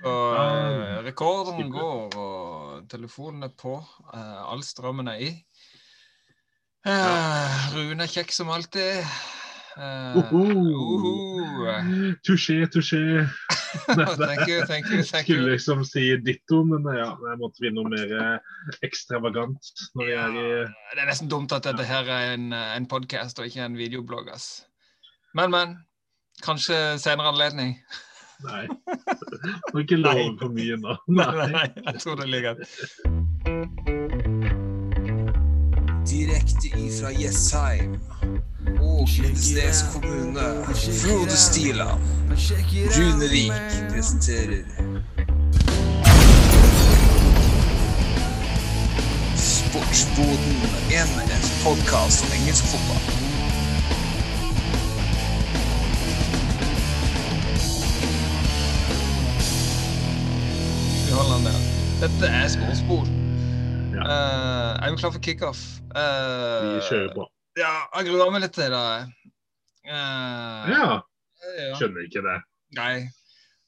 Så eh, rekorden går, og telefonen er på. Eh, all strømmen er i. Eh, Rune er kjekk som alltid. Touché, touché. thank you, thank you, thank. Skulle liksom si ditto, men ja, jeg måtte bli noe mer ekstravagant når vi er i Det er nesten dumt at dette her er en, en podkast og ikke en videoblogg. Men, men. Kanskje senere anledning. Nei. Må ikke love for mye nå. Nei, nei, jeg tror det ligger Direkte ifra Jessheim og Lindesnes kommune. Frode Stiland. Runevik presenterer Sportsboden, en podkast om engelsk fotball. Dette er Sportsbol. Ja. Uh, er vi klar for kickoff? Uh, Vi kjører på. Ja, jeg gruer meg litt til det. Uh, Ja, ja. skjønner ikke det. Nei.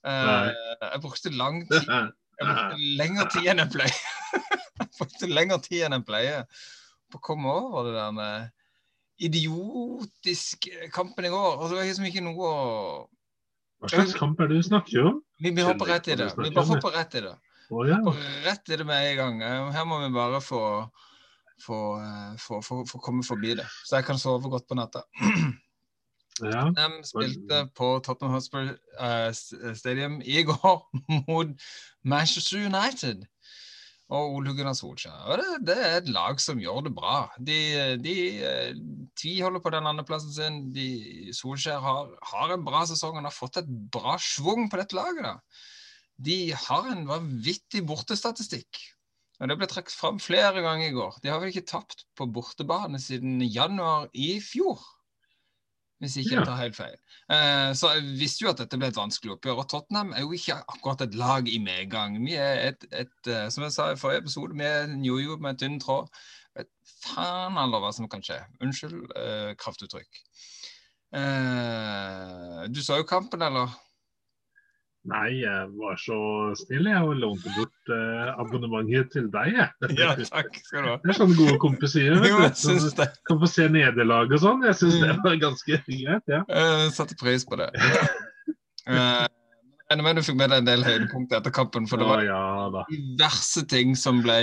Uh, jeg brukte lang tid Jeg brukte lengre tid enn jeg pleier. jeg brukte lengre tid enn jeg pleier på å komme over det der med idiotisk kampen i går. Og det var liksom ikke noe å Hva slags kamp er det du snakker om? Vi, vi hopper rett i det. Vi bare hopper rett i det. Å ja. Rett i det med en gang. Eh, Her må vi bare få, få, eh, få, få, få komme forbi det. Så jeg kan sove godt på natta. ja. De spilte på Tottenham Hotspur uh, Stadium i går mot Manchester United og Ole Gunnar Solskjær. Det, det er et lag som gjør det bra. De, de, uh, tviholder på den andreplassen sin. De, Solskjær har, har en bra sesong. Han har fått et bra schwung på dette laget. da. De har en vanvittig bortestatistikk. Og Det ble trukket fram flere ganger i går. De har vel ikke tapt på bortebane siden januar i fjor. Hvis ikke jeg tar helt feil. Eh, så jeg visste jo at dette ble et vanskelig oppgjør. Og Tottenham er jo ikke akkurat et lag i medgang. Vi er et, et eh, som jeg sa i forrige episode, vi er en jojo med tynn tråd. Vet faen aller hva som kan skje. Unnskyld eh, kraftuttrykk. Du så jo kampen, eller? Nei, jeg var så snill jeg og lånte bort eh, abonnementet til deg. Jeg. takk skal du ha. Det er sånne gode kompiser. Jo, jeg syns det. se nederlag og sånn. Jeg syns det Mm. var ganske greit. ja. Jeg satte pris på det. Eh, Jeg regner med du fikk med deg en del høydepunkter etter kampen, for det var ja ja, diverse ting som ble,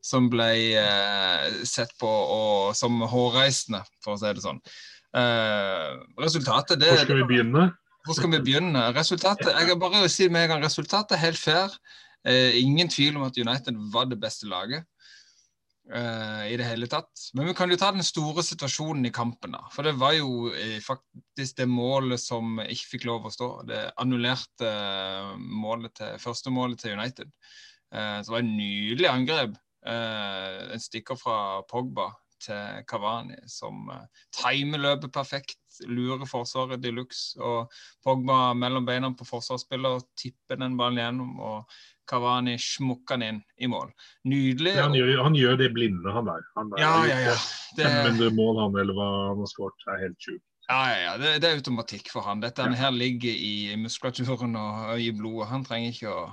som ble eh, sett på og som hårreisende, for å si det sånn. Eh, resultatet det, Hvor skal vi begynne? Hvor skal vi begynne? Resultatet jeg kan bare si med en resultatet er helt fair. Eh, ingen tvil om at United var det beste laget eh, i det hele tatt. Men vi kan jo ta den store situasjonen i kampen. da. For det var jo eh, faktisk det målet som ikke fikk lov å stå. Det annullerte eh, målet til, første målet til United. Eh, så det var et nydelig angrep. Eh, en stikker fra Pogba til Cavani som eh, timer løpet perfekt. Lurer forsvaret de luxe. Og Pogba mellom beina på forsvarsspiller tipper den ballen gjennom. og Cavani smukker den inn i mål. Nydelig. Ja, han, gjør, han gjør det blinde, han der. Han der Ja, ja, ja. Det, 500 mål, han eller hva han har skåret. Er helt sjukt. ja, ja, ja. Det, det er automatikk for han. Dette her ligger i muskulaturen og, i blodet. Han trenger ikke å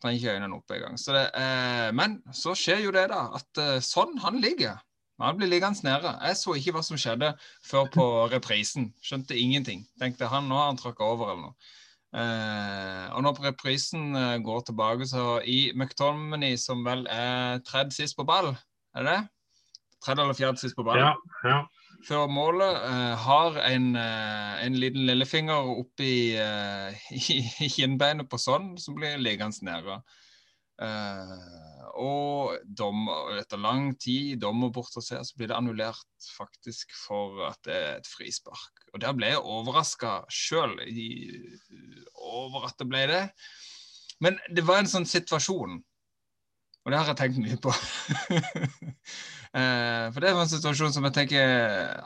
trenger ikke øynene opp engang. Så eh, men så skjer jo det, da. At eh, sånn han ligger. Han blir liggende nede. Jeg så ikke hva som skjedde før på reprisen. Skjønte ingenting. Tenkte han, nå har han tråkka over eller noe. Eh, og når reprisen eh, går tilbake, så i McTominay, som vel er tredd sist på ball, er det det? Tredd eller fjerde sist på ball? Ja, ja. før målet eh, har en, eh, en liten lillefinger oppi i, i kinnbeinet på sånn, som blir liggende nede. Eh, og dommer, etter lang tid, dommer bort og ser, så blir det annullert faktisk for at det er et frispark. Og der ble jeg overraska sjøl over at det ble det. Men det var en sånn situasjon, og det har jeg tenkt mye på. Eh, for det var en situasjon som jeg tenker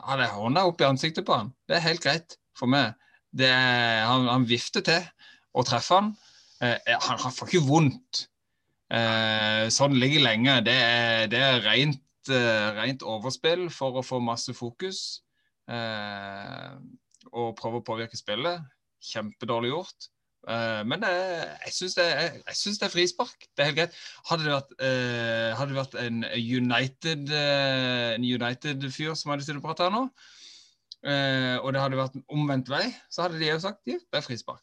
Hadde jeg hånda opp i ansiktet på han, det er helt greit for meg. Er, han, han vifter til og treffer han. Eh, han, han får ikke vondt. Eh, sånn ligger lenge. Det er, det er rent, eh, rent overspill for å få masse fokus. Eh, og prøve å påvirke spillet. Kjempedårlig gjort. Eh, men jeg syns det, det er frispark. Det er helt greit. Hadde det vært, eh, hadde det vært en En United-fyr som hadde sittet og her nå, eh, og det hadde vært omvendt vei, så hadde de jo sagt ja, det er frispark.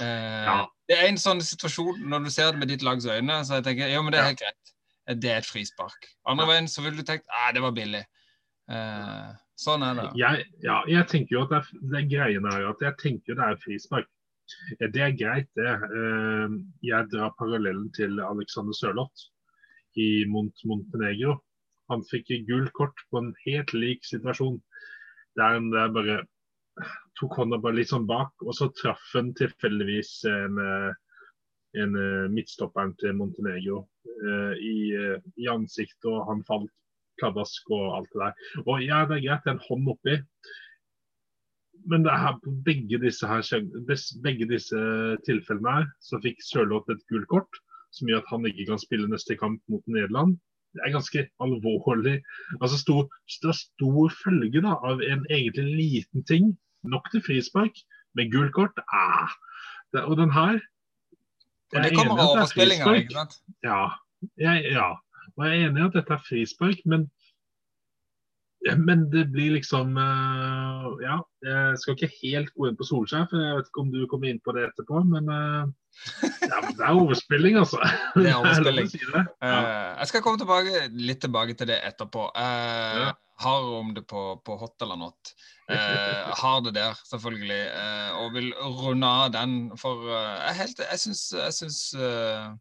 Eh, Ja. Det er en sånn situasjon når du ser det med ditt lags øyne, så jeg tenker jo, men det er helt greit. Eh, Det er et frispark. Andre veien så ville du tenkt at det var billig. Eh, sånn er det. Jeg, ja, jeg tenker jo at det, er, det greiene er jo at jeg tenker det er frispark. Det er greit, det. Eh, Jeg drar parallellen til Alexander Sørloth i Mont Montenegro. Han fikk gull kort på en helt lik situasjon. Der en der bare tok hånda bare litt sånn bak, og så traff han tilfeldigvis en, eh, en eh, midtstopperen til Montenegro uh, i, i ansiktet, og han falt pladask og alt det der. Og ja, det er greit, det er en hånd oppi. Men det er begge disse, her, begge disse tilfellene her, så fikk Sørloth et gult kort, som gjør at han ikke kan spille neste kamp mot Nederland. Det er ganske alvorlig. Altså stor, det er stor følge da, av en egentlig liten ting. Nok til frispark, men gult kort ah, det, Og den her det er kommer av er overspillinga, ikke sant? Ja, jeg, ja. Og jeg er enig i at dette er frispark, men men det blir liksom eh, Ja, jeg skal ikke helt gå inn på Solskjær, for jeg vet ikke om du kommer inn på det etterpå, men eh, ja, det er overspilling, altså. Det er overspilling. Eh, jeg skal komme tilbake, litt tilbake til det etterpå. Ja. Har om det på, på hot eller not. Eh, har det der, selvfølgelig. Eh, og vil runde av den, for eh, jeg, helt, jeg syns, jeg syns eh,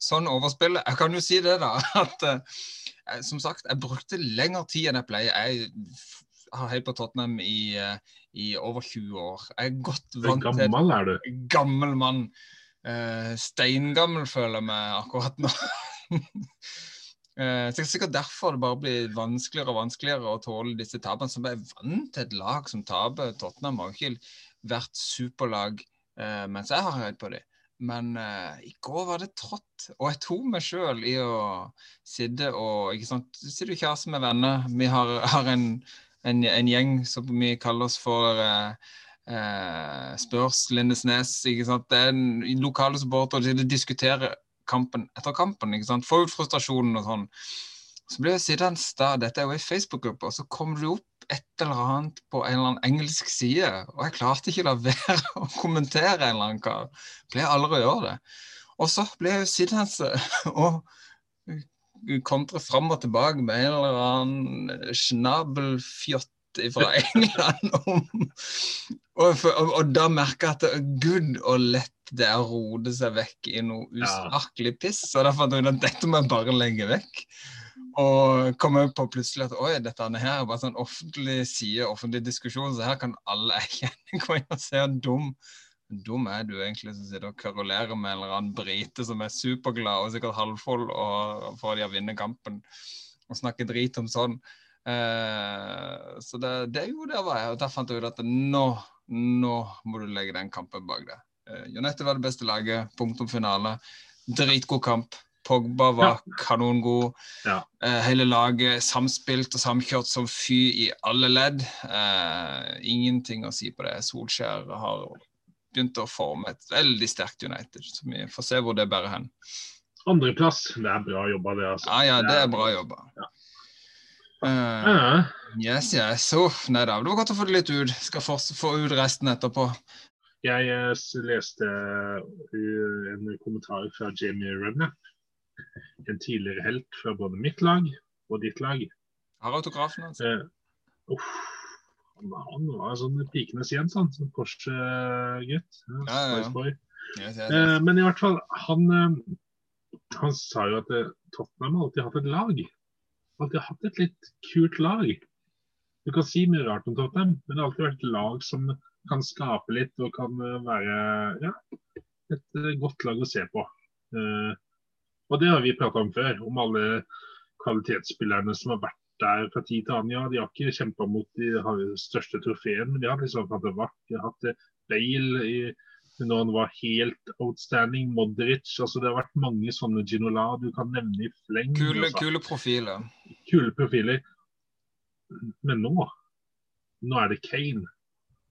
sånn overspill Jeg kan jo si det, da. At eh, som sagt, jeg brukte lengre tid enn jeg pleier. Jeg har heiet på Tottenham i, eh, i over 20 år. Jeg er godt vant til gammel er du? gammel mann. Eh, steingammel føler jeg meg akkurat nå. Eh, så det er sikkert derfor det bare blir vanskeligere og vanskeligere å tåle disse tapene. Som er vant til et lag som taper. Tottenham har ikke vært superlag eh, mens jeg har hørt på dem. Men uh, i går var det trått, og jeg tok meg sjøl i å sitte og ikke sant, Sitter og kjæreste med venner. Vi har, har en, en, en gjeng som vi kaller oss for uh, uh, Spørs Lindesnes. ikke sant? Det er en lokale supportere de diskuterer kampen etter kampen. ikke sant? Får ut frustrasjonen og sånn. Så ble jeg sittende da, dette er jo ei Facebook-gruppe, og så kom det opp et eller annet på en eller annen engelsk side. Og jeg klarte ikke la være å kommentere en eller annen kar. Pleier aldri å gjøre det. Og så ble jeg jo sittende og kontre fram og tilbake med en eller annen snabelfjott fra England om og, og, og da merka jeg at gud og lett det er å rode seg vekk i noe usaklig piss. Og derfor fant jeg ut at dette må jeg bare legge vekk. Og kom jeg på plutselig at oi, dette her er bare sånn offentlig side, offentlig diskusjon, så her kan alle erkjenne gå inn og se hvor dum dum er du egentlig som sitter og karolerer med en eller annen brite som er superglad og sikkert halvfull og for de har vunnet kampen, og snakker drit om sånn. Eh, så det, det jo der var jeg, og der fant jeg ut at nå, nå må du legge den kampen bak deg. Eh, United var det beste laget, punktum finale. Dritgod kamp. Pogba var kanongod. Ja. Eh, hele laget samspilt og samkjørt som fy i alle ledd. Eh, ingenting å si på det. Solskjær har begynt å forme et veldig sterkt United. Så vi får se hvor det bærer hen. Andreplass, det er bra jobba det, altså. Ja, ja, det er bra jobba. Eh, Uh, yes, yes. Uff, nei da. Det var godt å få det litt ut. Skal få, få ut resten etterpå. Jeg eh, leste eh, en kommentar fra Jamie Rebner. en tidligere helt fra både mitt lag og ditt lag. Har autografen hans. Eh, uff, han, var sånn pikenes Jens, han. Sånn Porsche-gutt. Ja, Ja, ja, Yes, Yes, yes, Uh, men i hvert fall, han, uh, han sa jo at Tottenham har alltid hatt et lag. Alltid hatt et litt kult lag. Du kan si mye rart om Tottenham, men det har alltid vært et lag som kan skape litt og kan eh, være ja, et eh, godt lag å se på. Eh, og det har vi prata om før, om alle kvalitetsspillerne som har vært der fra tid til annen. Ja, de har ikke kjempa mot de har største trofeene, men de har liksom hatt det vart. De har hatt det Bale i når han var helt outstanding. Modric. altså Det har vært mange sånne Ginola du kan nevne i fleng. Kule, altså. kule profiler. Kule profiler. Men nå nå er det Kane.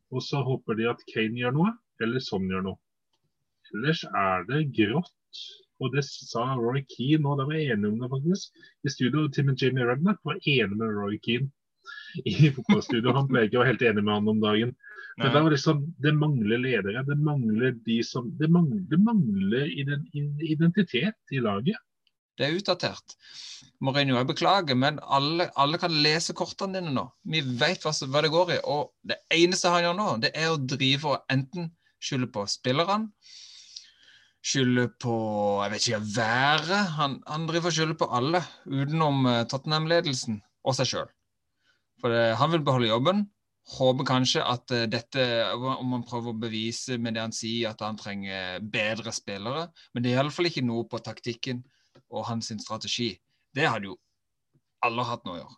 Og så håper de at Kane gjør noe, eller sånn gjør noe. ellers er det grått. Og det sa Roy Keane, og de var enige om det faktisk. I studio, til og Jamie Redknapp var enig med Roy Keane i fotballstudio. Han ble ikke helt enig med han om dagen. Men det var liksom, det mangler ledere. Det mangler de som, det mangler, det mangler identitet i laget. Det er utdatert. Mourinho, jeg beklager, men alle, alle kan lese kortene dine nå. Vi vet hva, hva det går i. Og det eneste han gjør nå, det er å drive og enten skylde på spillerne, skylde på jeg vet ikke, været. Han, han driver og skylder på alle, utenom eh, Tottenham-ledelsen og seg sjøl. For det, han vil beholde jobben. Håper kanskje at eh, dette Om han prøver å bevise med det han sier, at han trenger bedre spillere. Men det er iallfall ikke noe på taktikken og hans strategi. Det hadde jo alle hatt noe å gjøre.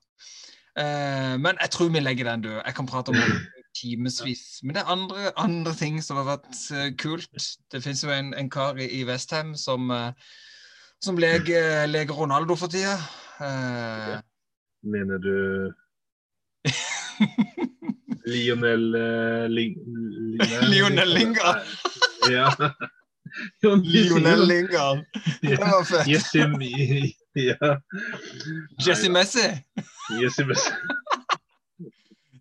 Eh, men jeg tror vi legger den død. Jeg kan prate om det timevis. Men det er andre, andre ting som har vært uh, kult. Det finnes jo en, en kar i, i Vestheim som, uh, som leger, leger Ronaldo for tida. Uh, Mener du Lionel Lionel Lingard. Ja. Lionel Lingard. Det Ja. var fett. Yesim, ja. Jesse Messi. Yesim,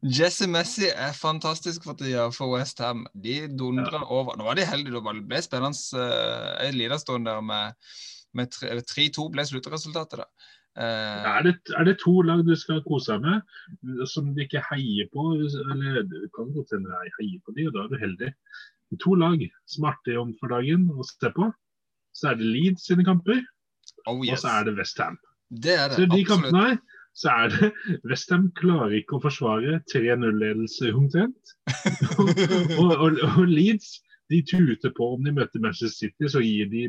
Jesse Messi er fantastisk for tida for West Ham. De dundrer over. Nå var de heldige, det ble spennende uh, en liten stund der med, med 3-2 ble sluttresultatet. da. Uh, er, det, er det to lag du skal kose deg med, som du ikke heier på? Eller du kan godt hende jeg heier på de, og da er du heldig. To lag som er artige om for dagen å se på. Så er det Leeds sine kamper, oh og så er det Westham. Det er det. Så de kampene her, så er det Westham klarer ikke å forsvare 3-0-ledelse omtrent. og, og, og Leeds de tuter på om de møter Manchester City, så gir de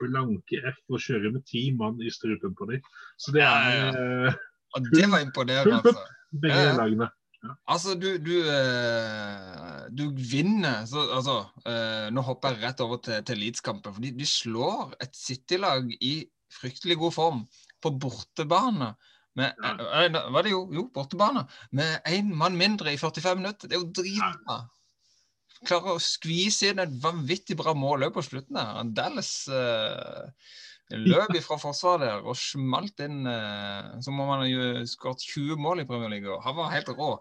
blanke F og kjører med ti mann i strupen på dem. Så det er Ja, eh, Og det var imponerende, altså. begge Ja, ja. lagene. Altså, du, du, eh, du vinner så, altså, eh, Nå hopper jeg rett over til, til Leeds-kampen. for de, slår et City-lag i fryktelig god form på bortebane. Med, eh, var det jo, jo, bortebane. Med én mann mindre i 45 minutter. Det er jo dritbra. Klarer å skvise inn et vanvittig bra mål på slutten der. Dallas eh, løp fra forsvaret der og smalt inn eh, som om han hadde skåret 20 mål i Premier League. Han var helt rå.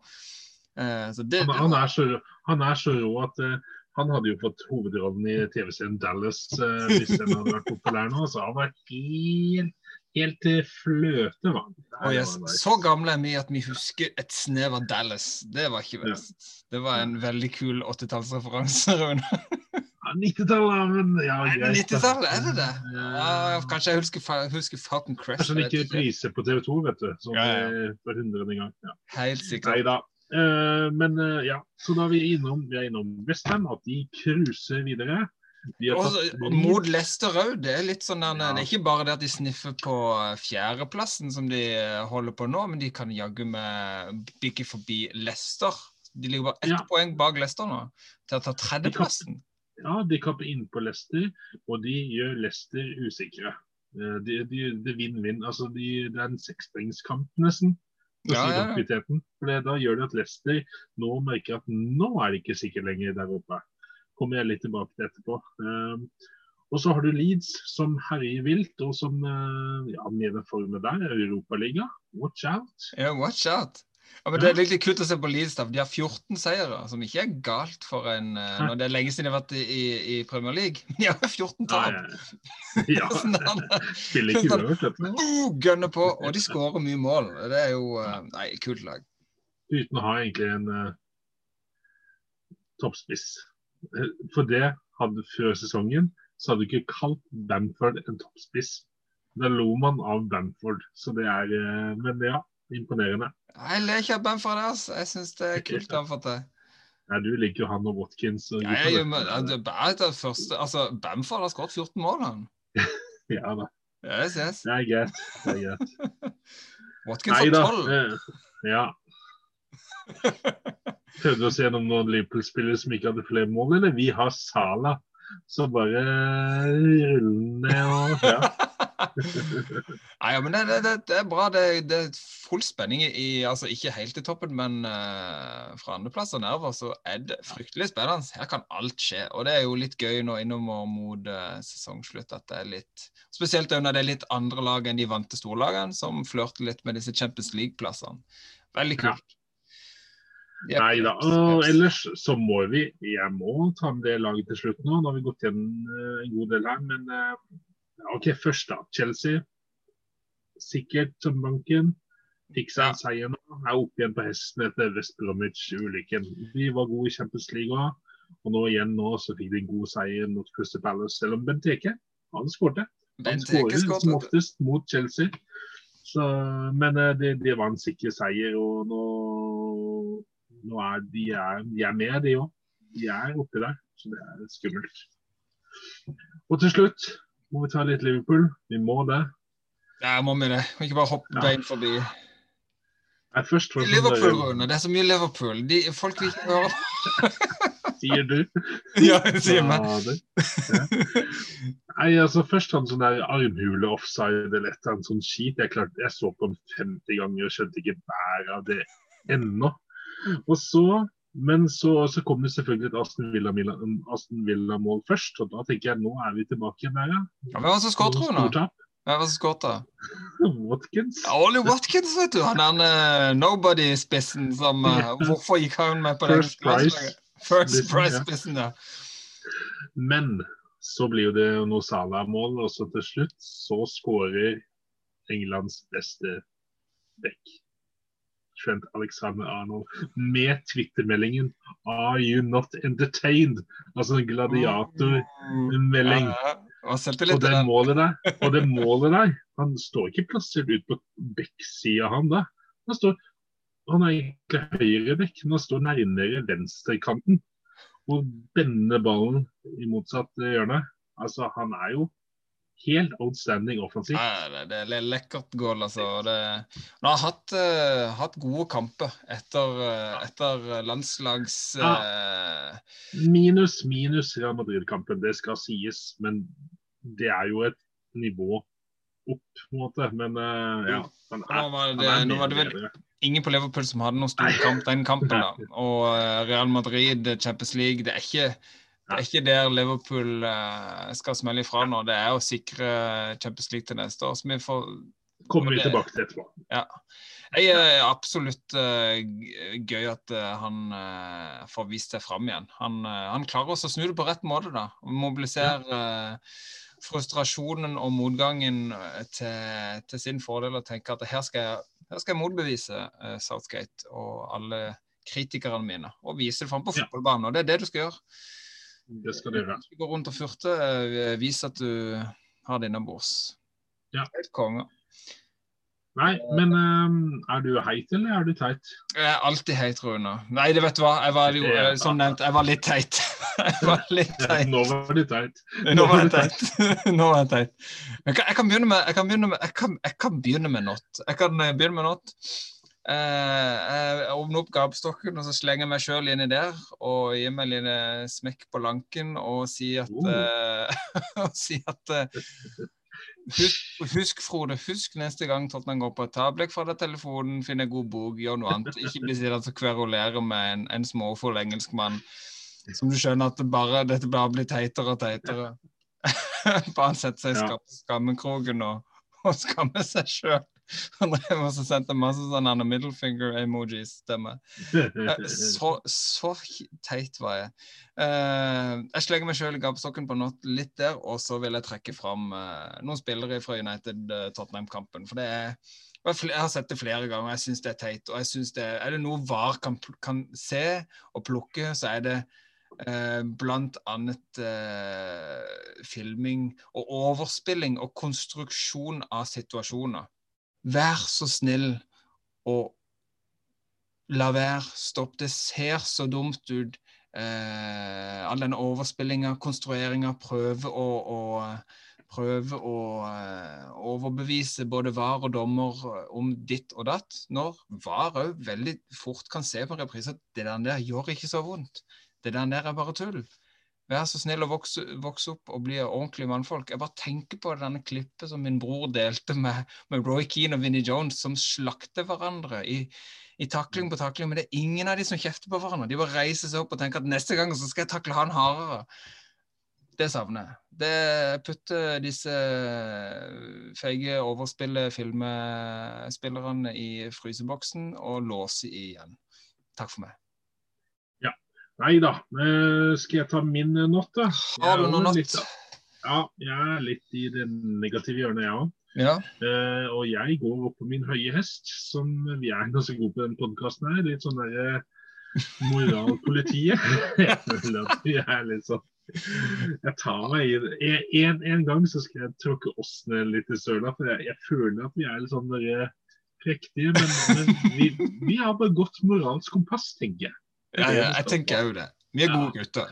Eh, så det, Han, han, er så, han er så rå at eh, han hadde jo fått hovedrollen i TV-serien Dallas eh, hvis den hadde vært populær nå. Så han var helt, helt til fløtevann. var yes. Så gamle er vi at vi husker et snev av Dallas. Det var ikke Ja. Det var en veldig kul 80-tallsreferanse. Rune. Ja, 90-tallet, men ja, Er det greit, 90-tallet? Er det det? Ja. Kanskje jeg husker, husker Falcon Crash. Kanskje ikke priser på TV 2, vet du. Som Ja, ja. eh, for hundrede gang. Ja. Helt sikkert. da. Uh, men uh, ja, så da er vi innom, vi er innom Westham, at de cruiser videre. Mot Leicester òg. Det er litt sånn der, Ja. det er ikke bare det at de sniffer på eh, fjerdeplassen som de eh, holder på nå, men de kan jaggu meg bygge forbi Leicester. De ligger bare ett Ja. poeng bak Leicester nå, til å ta tredjeplassen. Ja, de kapper inn på Leicester, og de gjør Leicester usikre. Eh, de, de, det vinn-vinn. Altså, de, det er en sekspoengskamp nesten. Ja, ja, ja. For da gjør det at Leicester nå merker at nå er det ikke sikkert lenger der oppe. Kommer jeg litt tilbake til etterpå. Um, og så har du Leeds som herjer vilt, og som uh, ja, nede formet der, Europaliga. Watch out. Ja, watch out. Ja, men Det er litt kult å se på Leeds. da, De har 14 seire, som ikke er galt for en eh, når Det er lenge siden de har vært i, i, Premier League. Men de har jo 14 Ja, tap. ja. Ja. Spiller ikke uavgjort. Uh, Gønner på, og de skårer mye mål. Det er jo eh, Nei, kult lag. uten å ha egentlig en uh, toppspiss. For det hadde før sesongen så hadde du ikke kalt Bamford en toppspiss. Da lo man av Bamford. Så det er eh, Men ja, imponerende. Jeg ler ikke av Bamford. Altså. Jeg syns det er kult han fått til. Ja, du liker jo han og Watkins. Og Ja, jeg, men, det er bare det første, altså, Bamford har skåret 14 mål, han. ja da, Yes, yes. det er greit. Det er greit. Watkins har 12. eh, Ja. Prøvde oss gjennom noen Liverpool-spillere som ikke hadde flere mål, eller vi har Sala. Så bare ruller ned og ja. Nei, ja, men det, det, det, det er bra. Det, det er full spenning i altså Ikke helt i toppen, men uh, fra andreplass og nedover så er det fryktelig spennende. Her kan alt skje. Og det er jo litt gøy nå innover mot uh, sesongslutt at det er litt Spesielt når det er litt andre lag enn de vante storlagene, som flørter litt med disse Champions League-plassene. Veldig kult. Ja. Nei da. Og ellers så må vi Jeg må ta med det laget til slutt nå. Nå har vi gått gjennom uh, en god del her, men uh, OK, først da. Chelsea. Sikkert som banken. Fikk seg en seier nå. Er oppe igjen på hesten etter West Bromwich-ulykken. De var gode i Champions League òg. Og nå igjen nå så fikk de en god seier mot Crystal Palace, selv om Benteke han skårte. Han skårer som oftest mot Chelsea. Så, men uh, det, det, var en sikker seier. og nå nå er de, er, de er med, de òg. De er oppi der, så det er skummelt. Og til slutt må vi ta litt Liverpool. Vi må det. Ja, må vi det. Må ikke bare hoppe ja. bein forbi. Liverpool, Rune. Det er så mye Liverpool. De, folk vil ikke høre Sier du? ja, jeg sier meg. Ja, Nei, altså Først han sånn der armhule offside eller et eller annet sånn skit. Jeg, klart, jeg så på den 50 ganger og skjønte ikke bæret av det ennå. Og så, men så, så kom det selvfølgelig et Aston Villa-mål Villa først. Og da tenker jeg nå er vi tilbake der, ja. ja hvem var det som skåret, du? Hvem var det som skåret? Watkins. Ja, Ollie Watkins, vet du. Han er uh, nobody-spissen som uh, Hvorfor gikk han med på First Price. First Price-spissen, ja. Men så blir jo det noe Salah-mål, og så til slutt så skårer Englands beste back. Trent Alexander Arnold med twittermeldingen 'Are you not entertained?' Altså en gladiatormelding. og det målet der, og det målet der Han står ikke plassert ut på bekksida, han da. Han står han er egentlig høyrebekk, men han står nærmere venstrekanten og bender ballen i motsatt hjørne. Altså, han er jo helt outstanding offensivt. Ja, det, det, er lekkert goal, altså. Det, han har hatt, uh, hatt, gode kamper etter, uh, etter landslags uh... ja. Minus, minus Real Madrid-kampen, det skal sies. Men det er jo et nivå opp, på en måte. Men ja. Han er, nå var det, nå var det vel ingen på Liverpool som hadde noen stor kamp den kampen. da. Og Real Madrid, Champions League, det er ikke det er ikke der Liverpool uh, skal smelle ifra nå. Det er å sikre Champions League til neste år. Så vi får Kommer vi tilbake til etterpå. Ja. Jeg er absolutt uh, gøy at han får vist seg fram igjen. Han, han klarer også å snu det på rett måte. da. Mobilisere frustrasjonen og motgangen til, til, sin fordel og tenke at her skal jeg, her skal jeg motbevise Southgate og alle kritikerne mine. Og vise det fram på fotballbanen. Og det er det du skal gjøre. Det skal du gjøre. Gå rundt og furte, Vis at du har det innabords. Ja. Helt konge. Nei, men um, er du heit, eller er du teit? Jeg er alltid heit, Rune. Nei, det vet du hva. Jeg var jo, eh, som nevnt, jeg var litt teit. jeg var litt teit. Nå var du teit. Nå var jeg teit. Nå var jeg teit. Jeg kan, jeg kan begynne med Jeg kan begynne med, jeg kan, jeg kan begynne med not. Jeg kan eh, begynne med not. Eh, jeg åpner opp gapestokken og så slenger jeg meg sjøl inni der og gir meg en smekk på lanken og sier at, uh. si at uh, husk, husk, Frode, husk neste gang Tottenham går på et tablekk fra deg telefonen, finn en god bok, gjør noe annet. Ikke bli sittende og kverulere med en, en småfull engelskmann som du skjønner at det bare, dette bare blir teitere og teitere. bare sette seg i skammekroken og, og skamme seg sjøl. Han drev og sendte masse sånne middle finger-emojis til meg. Eh, så, så, teit var jeg. Uh, jeg slenger meg sjøl i gapestokken på noe litt der, og så vil jeg trekke fram uh, noen spillere fra United-Tottenham-kampen. For det er jeg har sett det flere ganger, og jeg syns det er teit. og jeg synes det, Er det noe VAR kan, kan se og plukke, så er det eh, blant annet eh, filming og overspilling og konstruksjon av situasjoner. Vær så snill og la være. Stopp. Det ser så dumt ut. Eh, all den overspillinga, konstrueringa, prøve å, å prøve å uh, overbevise både VAR og dommer om ditt og datt, når VAR òg veldig fort kan se på reprise at det der, der gjør ikke så vondt. Det der, der er bare tull. Vær så snill å vokse, vokse opp og bli ordentlige mannfolk. Jeg bare tenker på denne klippet som min bror delte med, med Roy Keane og Vinnie Jones, som slakter hverandre i, i takling på takling. Men det er ingen av de som kjefter på hverandre. De bare reiser seg opp og tenker at neste gang så skal jeg takle han hardere. Det savner jeg. Det putter disse feige overspillet-filmspillerne i fryseboksen og låser igjen. Takk for meg. Nei da. Eh, skal jeg ta min natt, da? Har du noen noe natt? litt- Ja, jeg er litt i det negative hjørnet, jeg òg. Ja. Uh, og jeg går opp på min høye hest, som vi er ganske gode på den podkasten her. Litt sånn derre moralpolitiet. jeg føler at vi er litt sånn Jeg tar meg i det. En, en gang så skal jeg tråkke oss ned litt i søla, for jeg, jeg føler at vi er litt sånn derre prektige. Men, men vi, vi har bare godt moralsk kompass, tenker jeg. Ja, ja, jeg tenker òg det. Vi er gode gutter.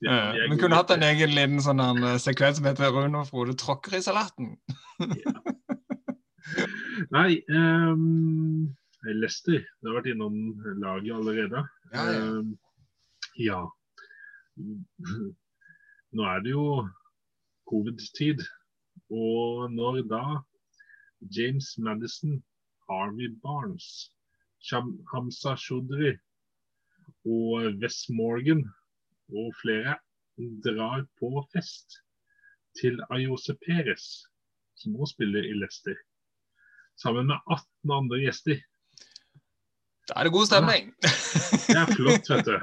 Ja, vi vi gode kunne hatt en egen liten sånn en, eh, sekvens som heter Rune og Frode tråkker i salaten. Nei, um, Leicester. Det har vært innom laget allerede. Ja, ja. Um, ja. Nå er det jo covid-tid. Og når da James Madison, Harvey Barnes, Sham Hamza Shodri og Wes Morgan og flere drar på fest til Ayose Perez, som også spiller i Leicester sammen med 18 andre gjester. Da er det god stemning. Det er flott, vet du.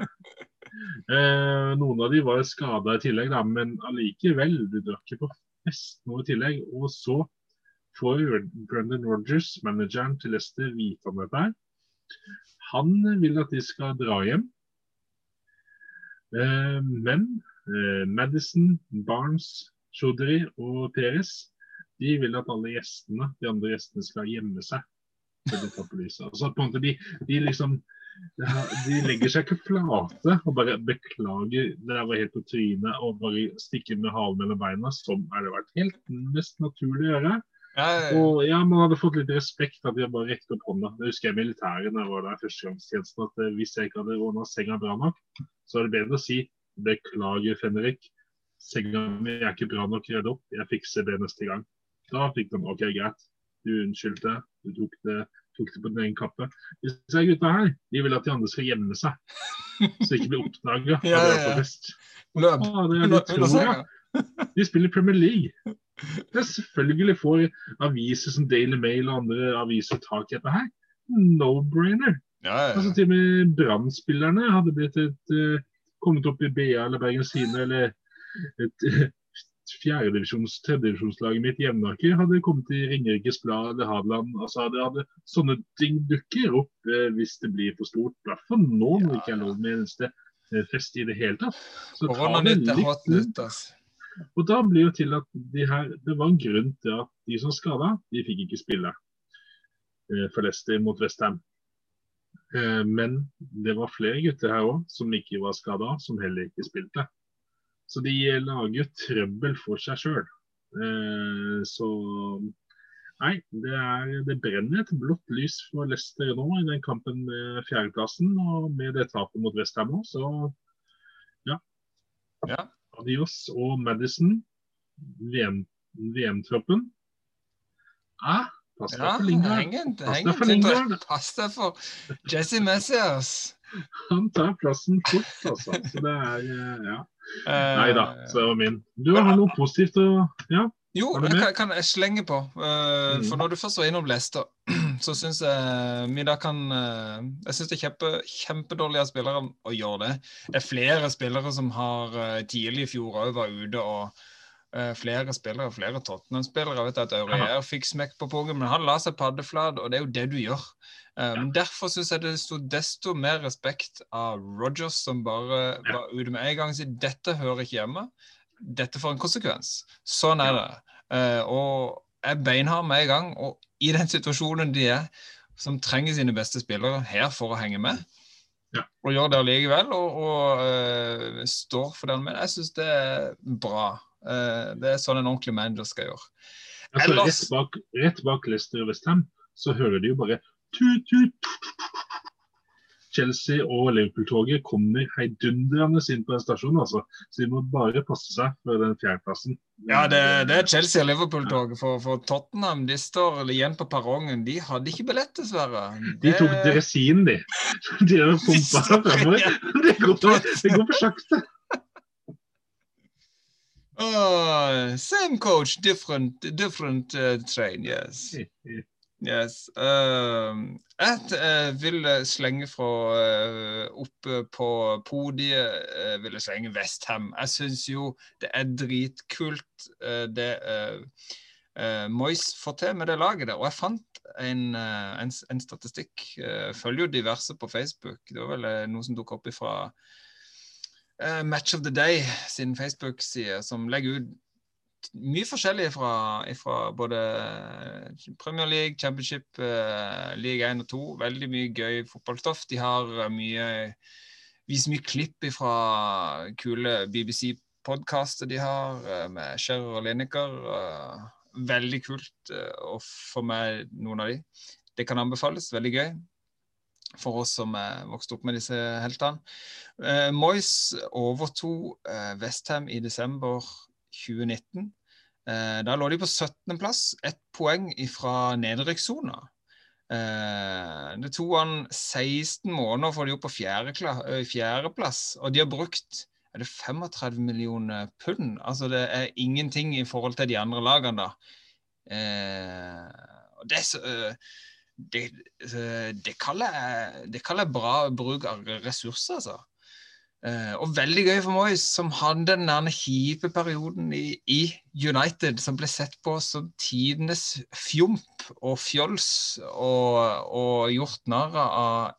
Eh, noen av de var skada i tillegg, da, men allikevel. Du drar ikke på fest nå i tillegg. Og så får Brendan Rogers, manageren til Leicester, vite om dette her. Han vil at de skal dra hjem. Eh, men eh, Madison, Barnes, Chaudhry og Perez de vil at alle gjestene, de andre gjestene skal gjemme seg. Altså, måte, de, de liksom de legger seg ikke flate og bare beklager det der var helt på trynet og bare stikker med halen mellom beina, som er det vært helt mest naturlig å gjøre. Og ja, man hadde fått litt respekt at de bare rekket opp hånda. Det husker jeg militæret da jeg var der førstegangstjenesten, at eh, hvis jeg ikke hadde ordna senga bra nok, så er det bedre å si beklager, Fenrik. Senga mi er ikke bra nok redd opp, jeg fikser det neste gang. Da fikk de OK, greit. Du unnskyldte, du tok det, tok det på din egen kappe. Disse gutta her, de vil at de andre skal gjemme seg, så de ikke blir oppdaga. Ja, ja, ja. Løp. Ah, er. De spiller Premier League. Det selvfølgelig får aviser som Daily Mail og andre aviser tak i dette her. No-brainer. Ja, ja, Altså. Til og med Brann-spillerne hadde blitt et, uh, kommet opp i BA eller Bergens Tidende eller et uh, fjerdedivisjons, tredjedivisjonslaget mitt, Jevnaker, hadde kommet i Ringerikes Blad eller Hadeland. Altså, det hadde, sånne ting dukker opp uh, hvis det blir for stort. I hvert fall nå når det ikke er lov med eneste eh, fest i det hele tatt. Så ta det litt nytt, altså. Og da blir jo til at de her, Det var en grunn til at de som skada, de fikk ikke spille eh, for Leicester mot Westham. Eh, men det var flere gutter her òg som ikke var skada, som heller ikke spilte. Så de lager trøbbel for seg sjøl. Eh, så Nei, det, er, det brenner et blått lys for Leicester nå i den kampen med fjerdeplassen. Og med det tapet mot Westham òg, så Ja. Adios og Madison, VM VM-troppen. Ja, pass deg Ja, for Lingard. Pass deg for Lingard. Pass deg for Jesse Messias. Han tar plassen fort, altså. Så det er eh, Ja. Eh, Nei da, så det var min. Du har noe positivt å Ja. Jo, kan, kan jeg slenge på. Uh. For når du først var innom Leicester, så syns jeg vi da kan eh, Jeg syns det er kjempe, kjempedårlig av spillere å gjøre det. Det er flere spillere som har eh, tidlig i fjor òg var ute, og eh, flere spillere, flere Tottenham-spillere. Vet at Aurier fikk smekk på pungen, men han la seg paddeflat, og det er jo det du gjør. Um, ja. Derfor syns jeg det sto desto mer respekt av Rogers, som bare Ja. var ute med en gang og sa dette hører ikke hjemme. Dette får en konsekvens. Sånn er det. Uh, og jeg beinhard med en gang. Og i den situasjonen de er, som trenger sine beste spillere her for å henge med, Ja. og gjør det allikevel, og, og uh, står for den. Men jeg syns det er bra. Uh, det er sånn en ordentlig manager skal gjøre. Altså, Ellers- rett, bak, rett bak Leicester og Westham så hører de jo bare tut, tut. Chelsea og Liverpool-toget kommer heidundrende inn på en stasjon, altså. Så de må bare passe seg for den fjerdeplassen. Ja, det, det er Chelsea og Liverpool-toget. For, for Tottenham de står igjen på perrongen. De hadde ikke billett, dessverre. De tok dresin, de. De har pumpa fremover. Det går, det går for sakte. Oh, same coach, different, different uh, train, yes. Yes. Uh, jeg uh, vil slenge fra uh, oppe på podiet uh, vil jeg slenge Westham. Jeg syns jo det er dritkult det Moyes får til med det laget der. Og jeg fant en, en, en statistikk. følger jo diverse på Facebook. Det var vel noe som dukket opp ifra Match of the Day sin Facebook-side, som legger ut mye forskjellig fra, fra, både Premier League, Championship, uh, league 1 og 2. Veldig mye gøy fotballstoff. De har uh, mye viser mye klipp fra kule BBC-podkaster de har, med Scherer og Lineker. veldig kult å få med noen av de. Det kan anbefales. Veldig gøy for oss som vokste opp med disse heltene. Moyes overtok Westham i desember 2019. Eh, da lå de på 17.-plass, ett poeng fra nedrykkssona. Eh, det tok han 16 måneder for de opp på fjerdeplass, fjerde og de har brukt er det 35 millioner pund. Altså det er ingenting i forhold til de andre lagene, da. Eh, det, det, det, kaller jeg, det kaller jeg bra bruk av ressurser, altså. Uh, og veldig gøy for Moyes, som hadde den der kjipe perioden i, i, United, som ble sett på som tidenes fjomp og fjols, og, og gjort narr av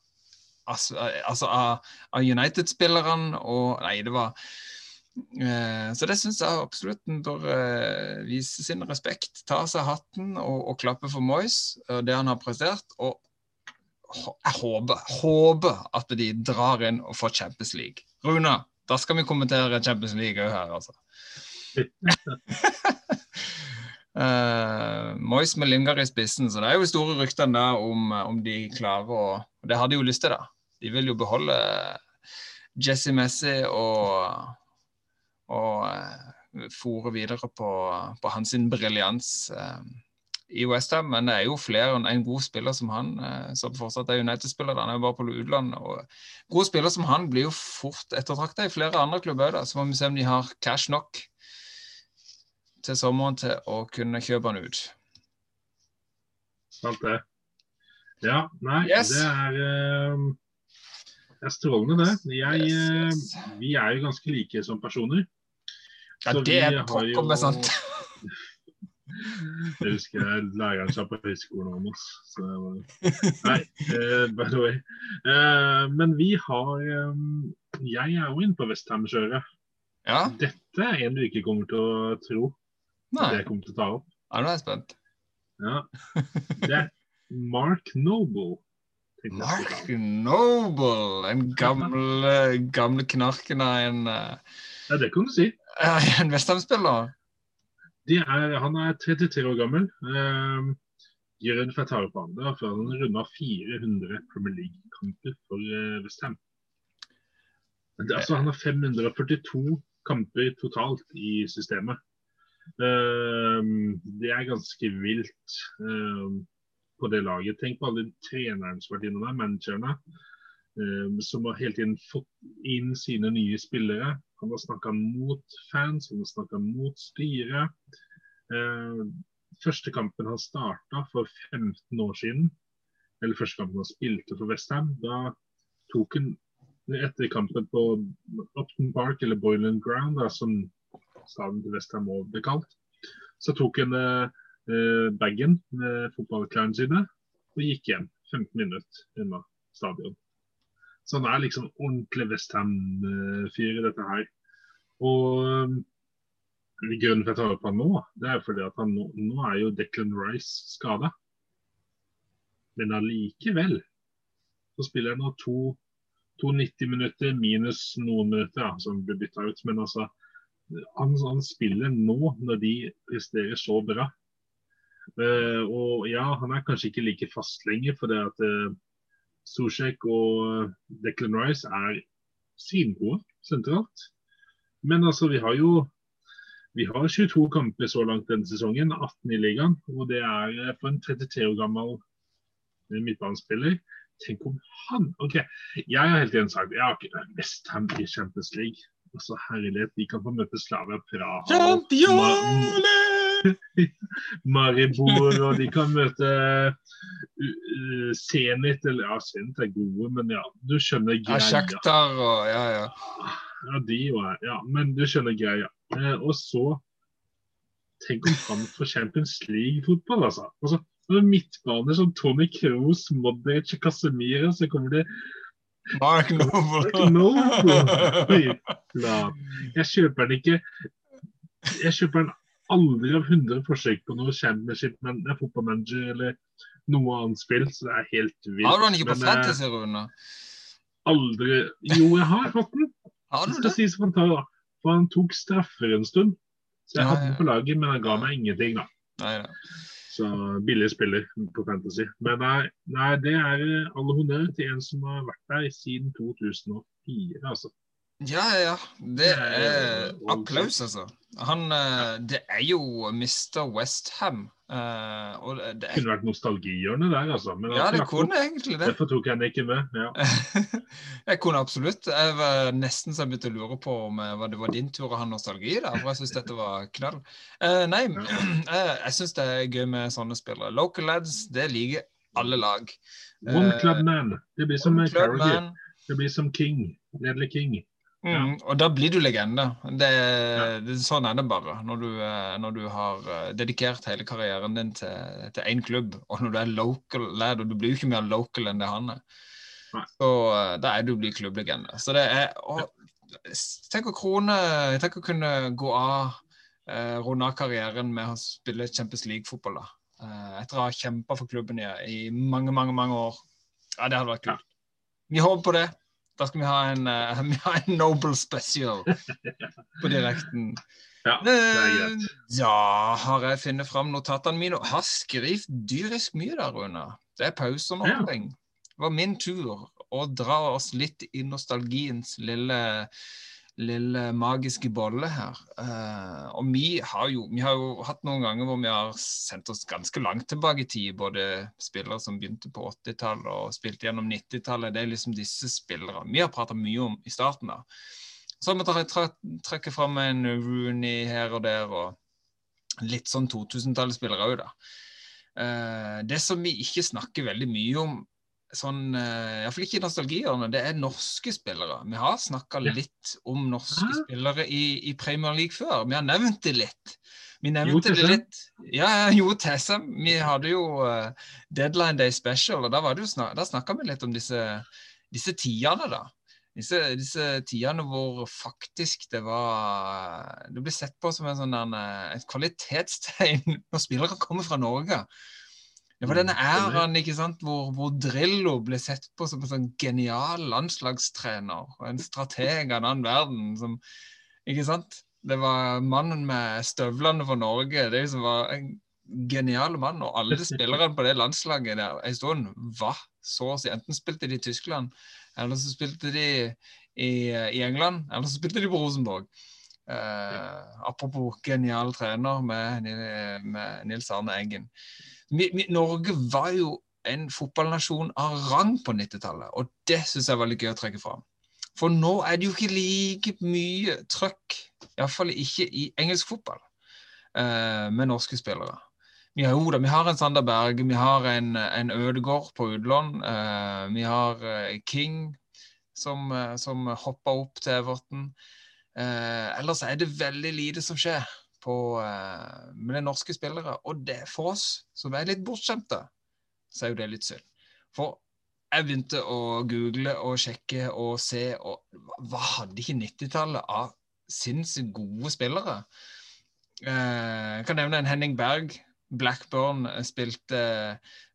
altså, av, av United-spillerne. Og Nei, det var uh, Så det syns jeg absolutt en bør uh, vise sin respekt. Ta av seg hatten og, og klappe for Moyes og det han har prestert. og jeg håper, håper at de drar inn og får Champions League. Runa, da skal vi kommentere Champions League òg her, altså. uh, Moyes med Lingard i spissen, så det er jo store ryktene der om, om de klarer å og Det har de jo lyst til, da. De vil jo beholde Jesse Messi og, og uh, fòre videre på, på hans briljans. Uh, i Westham, men det er jo flere enn en god spiller som han, eh, som fortsatt er United-spiller. Han er jo bare på utlandet. og Gode spillere som han blir jo fort ettertrakta i flere andre klubber òg, så må vi se om de har cash nok til sommeren til å kunne kjøpe han ut. Sant det. Ja, nei, yes. det er uh, det er strålende, det. Jeg, yes, yes. Vi er jo ganske like som personer. Ja, det er pokker meg sant. Jeg husker jeg læreren sa på høyskolen om oss. Så Nei, uh, by the way. Uh, men vi har um, Jeg er jo inne på Westham-kjøret. Ja. Dette er en du ikke kommer til å tro Nei. at jeg kommer til å ta opp. Ja, nå er jeg spent. Ja. Det er Mark Noble. Mark Noble! En gamle, gamle knarken av en uh, Ja, det kan du si. En Westham-spiller? Er, han er 33 år gammel. Eh. Det var før han runda 400 Premier League-kamper for eh, Westham. Altså, han har 542 kamper totalt i systemet. Eh, det er ganske vilt eh, på det laget. Tenk på alle trenerne som har vært innom der, managerne. Uh, som har hele tiden fått inn sine nye spillere. Han har snakka mot fans, han har snakka mot styret. Eh, første kampen han starta for 15 år siden, eller første kampen han spilte for Westham, da tok han etter kampen på Upton Park, eller Boyland Ground, da, som staden til Westham òg ble kalt, så tok han eh, bagen med fotballklærne sine og gikk hjem 15 minutter unna stadion. Så han er liksom ordentlig Westham-fyr i dette her. Og um, grunnen for at jeg tar opp han nå, det er fordi at nå, nå er jo Declan Rice skada. Men allikevel så spiller han nå to, to 90 minutter minus noen minutter ja, som blir bytta ut. Men altså, han, han, spiller nå når de presterer så bra. Uh, og ja, han er kanskje ikke like fast lenger, for det at uh, Zuzek og Declan Rice er svingode sentralt. Men altså, vi har jo vi har 22 kamper så langt denne sesongen, 18 i ligaen. Og det er på for en 33 år gammel eh, midtbanespiller. Tenk om han OK, jeg har helt igjen sagt jeg har ikke Westham i Champions League. Altså, herlighet, de kan få møte Slavia Praha. Championer! Maribor, og de kan møte uh, Zenit. Eller ja, Zenit er gode, men ja, du skjønner Ja, greia. Shakhtar og Ja, ja. Ja, de òg er Ja, men du skjønner greia. Eh, og så Tenk om han får Champions League-fotball, altså. altså når midtbaner som Tony Kroos, Modric og Casemiro, så kommer det Mark Noble. Jeg kjøper den ikke Jeg kjøper den aldri av 100 forsøk på noe championship, men er fotballmanager eller noe annet spill, så det er helt vilt. Har du den ikke på eh, Fantasy, Rune? Aldri Jo, jeg har hatt den. Har du det? Si han, tar, for han tok straffer en stund. Så jeg Ja, hadde den på laget, men han ga meg ingenting, da. Nei ja. Så billig spiller på Fantasy. Men nei, nei det er all alle honnør til en som har vært der siden 2004, altså. Ja, ja. Det er applaus, altså. Han eh, Det er jo Mr. Westham. Uh, og det Det kunne vært nostalgihjørnet der, altså. Men Ja, det kunne kunne egentlig det. Derfor tok jeg den ikke med. ja. jeg kunne absolutt. Jeg var nesten så jeg begynte å lure på om eh, det var din tur å ha nostalgi der, for jeg syns dette var knall. Uh, nei, eh, jeg syns det er gøy med sånne spillere. Local lads, det liker alle lag. One Eh, Club Man. Det blir som eh, Carriger. Det blir som King. Nedley King. Mm, og da blir du legende. Det, det, sånn er det bare. Når du, eh, når du har eh, dedikert hele karrieren din til, én klubb, og når du er local lad, og du blir jo ikke mer local enn det han er, Nei. så eh, da er du blir klubblegende. Så det er å, Tenk å krone Tenk å kunne gå av, eh, runde av karrieren med å spille Champions League-fotball, da. Eh, etter å ha kjempa for klubben i, i mange, mange, mange år. Ja, det hadde vært kult. Vi håper på det. Da skal vi ha en, uh, vi har en Noble Special på direkten. Ja, det er greit. Eh, Ja, har jeg funnet fram notatene mine? Har skrevet dyrisk mye der, Rune. Det er pauser og Ja. Ja. Det var min tur å dra oss litt i nostalgiens lille, lille magiske bolle her. Uh, og vi har, jo, vi har jo hatt noen ganger hvor vi har sendt oss ganske langt tilbake i tid. Både spillere som begynte på 80-tallet og spilte gjennom 90-tallet. Det er liksom disse spillerne vi har prata mye om i starten. da. Så har vi trukket fram en Rooney her og der, og litt sånn 2000-tallsspillere òg, da. Uh, det som vi ikke snakker veldig mye om, sånn, uh, iallfall ikke i nostalgihjørnet, det er norske spillere. Vi har snakka litt om norske spillere i, i Premier League før. Vi har nevnt det litt. Vi Jo nevnte det litt. Ja, Jo Tessem. Vi hadde jo uh, Deadline Day Special, og da, var snak snakka vi litt om disse, disse tidene, da. Disse, disse tidene hvor faktisk det var Det ble sett på som en sånn, der, eh, et kvalitetstegn når spillere kommer fra Norge. Det var denne æren, æraen ikke sant, hvor, hvor Drillo ble sett på som en sånn genial landslagstrener og en strateg av en annen verden. som, ikke sant? Det var mannen med støvlene for Norge. Det som var en genial mann. Og alle spillerne på det landslaget der en stund var så å si Enten spilte de i Tyskland, eller så spilte de i, i England, eller så spilte de på Rosenborg. Eh, apropos genial trener med, med Nils Arne Eggen. Norge var jo en fotballnasjon av rang på 90-tallet, og det syns jeg var litt gøy å trekke fram. For nå er det jo ikke like mye trøkk, iallfall ikke i engelsk fotball, eh, med norske spillere. Vi har jo da, vi har en Sander Berge, vi har en, en Ødegård på utlån. eh, vi har eh, King som, eh, som hoppa opp til Everton. Eh, ellers er det veldig lite som skjer på, eh, med de norske spillere. Og det for oss som er litt bortskjemte, så er jo det litt synd. For jeg begynte å google og sjekke og se, og hva hadde ikke 90-tallet av sinnssykt gode spillere? Eh, jeg kan nevne en Henning Berg. Blackburn eh, spilte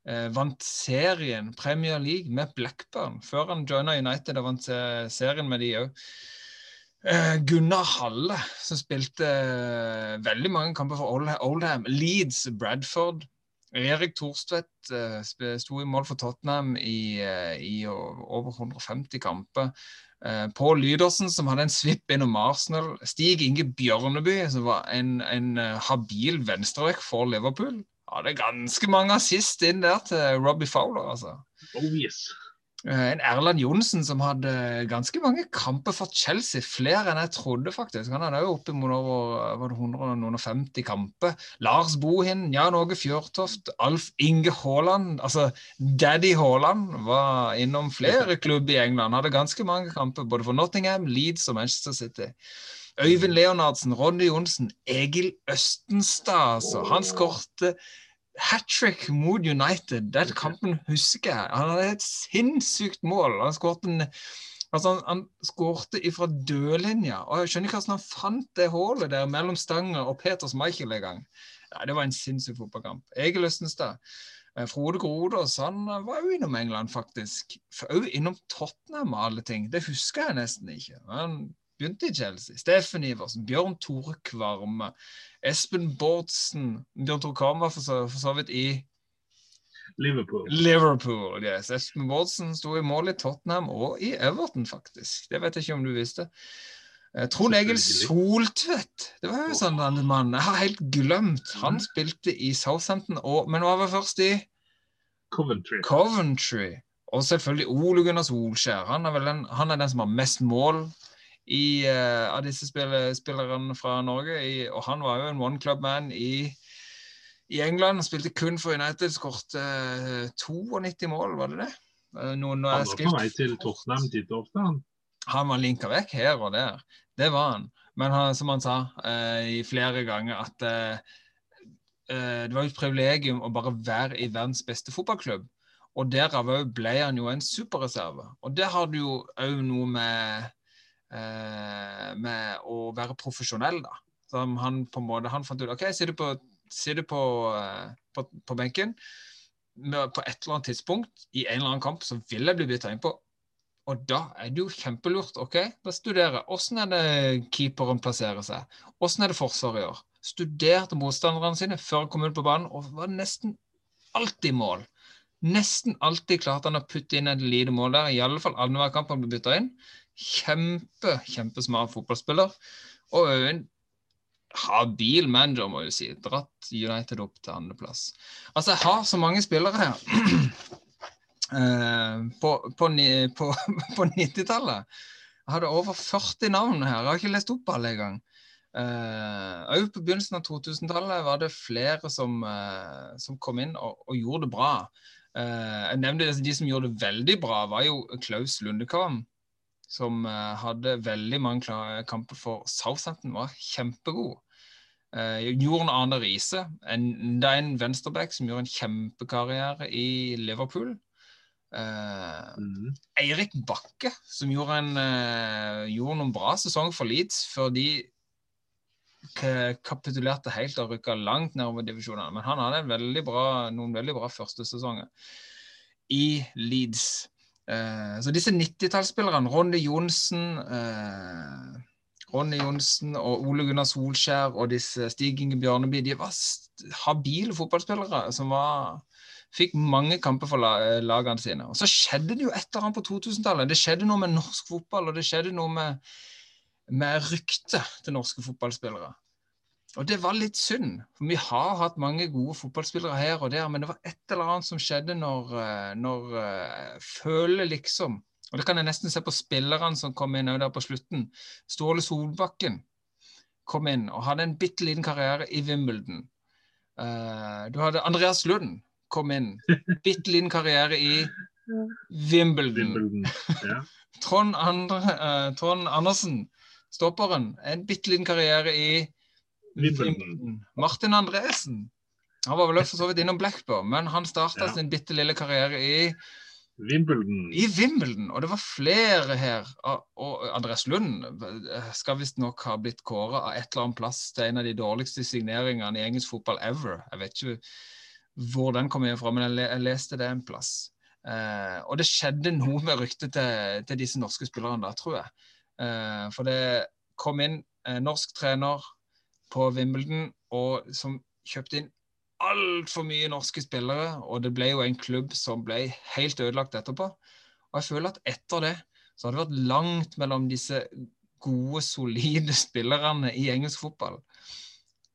Vant serien Premier League med Blackburn før han joina United og vant serien med de òg. Eh, Gunnar Halle, som spilte eh, veldig mange kamper for Oldham. Leeds, Bradford. Erik Thorstvedt eh, sto i mål for Tottenham i, i over 150 kamper. Pål Lydersen, som hadde en svipp innom Arsenal. Stig Inge Bjørneby, som var en, en habil venstrevekk for Liverpool. Hadde ganske mange assist inn der til Robbie Fowler, altså. Oh yes. Eh, En Erland Johnsen som hadde ganske mange kamper for Chelsea. Flere enn jeg trodde, faktisk. Han hadde jo oppimot over 150 kamper. Lars Bohin, Jan Åge Fjørtoft, Alf Inge Haaland. Altså Daddy Haaland var innom flere klubber i England. Hadde ganske mange kamper både for Nottingham, Leeds og Manchester City. Øyvind Leonardsen, Ronny Johnsen, Egil Østenstad. Altså. Han skårte hat trick mot United. Den kampen husker jeg. Han hadde et sinnssykt mål. Han skårte en Altså han, han skårte ifra dødlinja, og jeg skjønner ikke hvordan han fant det hullet der mellom Stanger og Peters Michael en gang. Ja, det var en sinnssyk fotballkamp. Egil Østenstad. eh, Frode Grodås han eh, var jo innom England, faktisk. Òg innom Tottenham og alle ting. Det husker jeg nesten ikke. Han begynte i Chelsea. Steffen Iversen, Bjørn Tore Kvarme, Espen Bårdsen Bjørn Tore Kvarme var for så, for så vidt i Liverpool. Liverpool. yes. Espen Bårdsen sto i mål i Tottenham og i Everton, faktisk. Det vet jeg ikke om du visste. Eh, Trond Egil Soltvedt. Det var jo sånn en mann. Jeg har helt glemt. Han spilte i Southampton, og, men var vel først i Coventry. Coventry. Og selvfølgelig Ole Gunnar Solskjær. Han er den, han er den som har mest mål i, uh, av disse spille, spillerne fra Norge. I, og han var jo en one club man i, i England. Han spilte kun for United. Skåret uh, 92 mål, var det det? Uh, no, er Han var på vei til Tottenham ofte, han. han var linka vekk her og der. Det var han. Men han, som han sa eh, i flere ganger, at eh, eh, det var jo et privilegium å bare være i verdens beste fotballklubb. Og derav ble han jo en superreserve. Og det har du jo òg noe med, eh, med å være profesjonell, da. Som han på en måte Han fant ut OK, sitter på, sitter på, eh, på, på benken. På et eller annet tidspunkt i en eller annen kamp så vil jeg bli bytta inn på. Og da er det jo kjempelurt. ok, Da studerer jeg. Hvordan er det keeperen plasserer seg? Hvordan er det forsvaret gjør? Studerte motstanderne sine før han kom ut på banen, og var nesten alltid mål. Nesten alltid klarte han å putte inn et lite mål der. I alle fall annenhver kamp han ble bytta inn. Kjempe, kjempesmart fotballspiller. Og også en habil manager, må jeg si. Dratt United opp til andreplass. Altså, jeg har så mange spillere her. Uh, på, på, på, på 90-tallet. Jeg hadde over 40 navn her. Jeg har ikke lest opp alle engang. Uh, på begynnelsen av 2000-tallet var det flere som, uh, som kom inn og, og gjorde det bra. Uh, jeg nevnte De som gjorde det veldig bra, var jo Klaus Lundekvam. Som eh, hadde veldig mange kamper for Southampton. Var kjempegod. Uh, Jorn Arne Riise, en venstreback som gjorde en kjempekarriere i Liverpool. Eh, Mm. Eirik Bakke, som gjorde, en, eh, gjorde noen bra sesong for Leeds før de kapitulerte helt og rykka langt nedover divisjonene. Men han hadde en veldig bra, noen veldig bra første sesonger i Leeds. Eh, så disse 90-tallsspillerne, Ronny Johnsen eh, Ronny Johnsen og Ole Gunnar Solskjær og disse Stig Inge Bjørneby, de var habile fotballspillere som var fikk mange kamper for lagene sine. Og så skjedde det jo et eller annet på 2000-tallet. Det skjedde noe med norsk fotball, og det skjedde noe med, med ryktet til norske fotballspillere. Og det var litt synd, for vi har hatt mange gode fotballspillere her og der, men det var et eller annet som skjedde når, eh, når eh, føler liksom Og det kan jeg nesten se på spillerne som kom inn der på slutten. Ståle Solbakken kom inn og hadde en bitte liten karriere i Wimbledon. Eh, du hadde Andreas Lund kom inn. Bitte liten karriere i Wimbledon. Wimbledon. Ja. Trond, Andre, Trond Andersen, stopperen, en bitte liten karriere i Wimbledon. Martin Andresen. Han var vel også så vidt innom Blackburn, men han starta Ja. sin bitte lille karriere i, Wimbledon. i Wimbledon. Og det var flere her. Og Andres Lund skal visstnok ha blitt kåra av et eller annet plass til en av de dårligste signeringene i engelsk fotball ever. Jeg vet ikke hvor den kom fra, men jeg, leste det en plass. Eh, og det skjedde noe med ryktet til, til disse norske spillerne da, tror jeg. Eh, for det kom inn eh, norsk trener på Wimbledon og som kjøpte inn altfor mye norske spillere, og det ble jo en klubb som ble helt ødelagt etterpå. Og jeg føler at etter det så har det vært langt mellom disse gode, solide spillerne i engelsk fotball.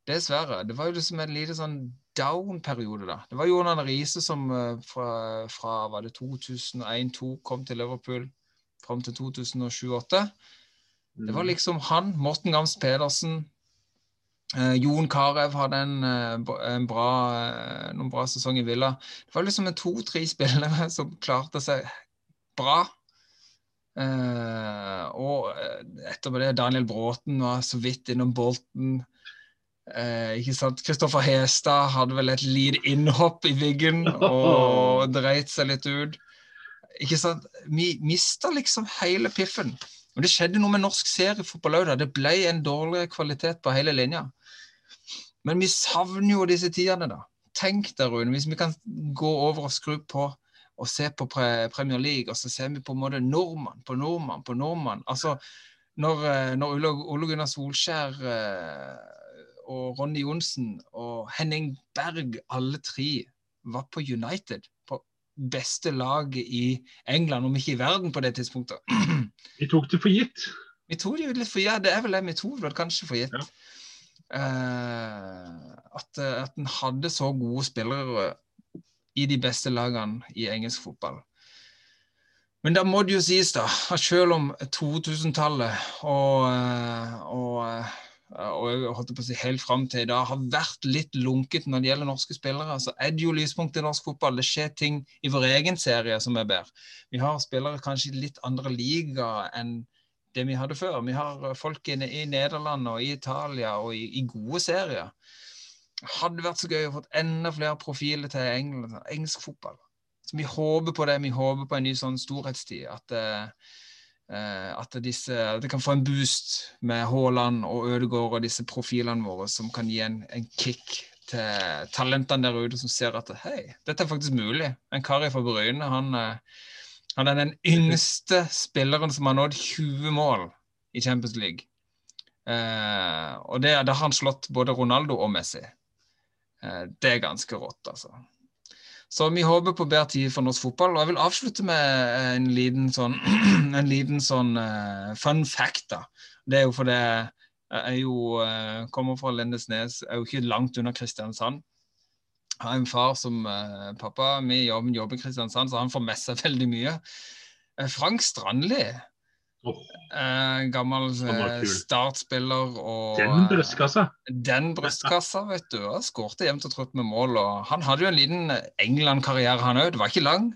Dessverre. Det var jo liksom en lite sånn down-periode, da. Det var Jonan Riise som eh, fra, fra var det 2001-2002 kom til Liverpool fram til 2007-2008. Det var liksom han, Morten Gams Pedersen, eh, Jon Carew hadde en, eh, en bra, eh, noen bra sesong i Villa. Det var liksom en to-tre spillere som klarte seg bra. Eh, og etterpå det, Daniel Bråten var så vidt innom Bolten. Eh, ikke sant? Kristoffer Hestad hadde vel et lite innhopp i Wiggen og dreit seg litt ut. Ikke sant? Vi mista liksom hele piffen. Men det skjedde noe med norsk seriefotball òg. Det ble en dårlig kvalitet på hele linja. Men vi savner jo disse tidene, da. Tenk deg, Rune, hvis vi kan gå over og skru på og se på pre Premier League, og så ser vi på en måte nordmann på nordmann på nordmann. Altså, når, eh, når Ole, Gunnar Solskjær eh, og Ronny Johnsen og Henning Berg, alle tre, var på United, på beste laget i England, om ikke i verden på det tidspunktet. Vi tok det for gitt. Vi tok det jo litt for ja, det er vel det vi tok vel kanskje for gitt. Ja. Eh, at, eh, at en hadde så gode spillere i de beste lagene i engelsk fotball. Men da må det jo sies, da, at selv om 2000-tallet og, eh, og, eh, og holdt på å si helt fram til i dag har vært litt lunket når det gjelder norske spillere, så er det jo lyspunkt i norsk fotball. Det skjer ting i vår egen serie som er bedre. Vi har spillere kanskje i litt andre ligaer enn det vi hadde før. Vi har folk i, i Nederland og i Italia og i, i gode serier. Hadde vært så gøy å få enda flere profiler til England, engelsk fotball. Så vi håper på det. Vi håper på en ny sånn storhetstid. At, eh, eh, at disse, det kan få en boost med Haaland og Ødegaard og disse profilene våre som kan gi en, en kick til talentene der ute som ser at hei, dette er faktisk mulig. En kar fra Bryne, han, eh, han er den yngste spilleren som har nådd 20 mål i Champions League. Eh, og det, da har han slått både Ronaldo og Messi. Eh, det er ganske rått, altså. Så vi håper på bedre tid for norsk fotball. Og jeg vil avslutte med en liten sånn, en liten sånn uh, fun fact, da. Det er jo fordi jeg er jo, uh, kommer fra Lindesnes, er jo ikke langt unna Kristiansand. Har en far som uh, pappa, vi jobber, jobber i Kristiansand, så han får med seg veldig mye. Eh, Frank Strandli, Oh. eh, gammel Han eh, startspiller og den brystkassa. den brystkassa, vet du. og Skårte jevnt og trutt med mål. og Han hadde jo en liten England-karriere, han òg. Det var ikke lang.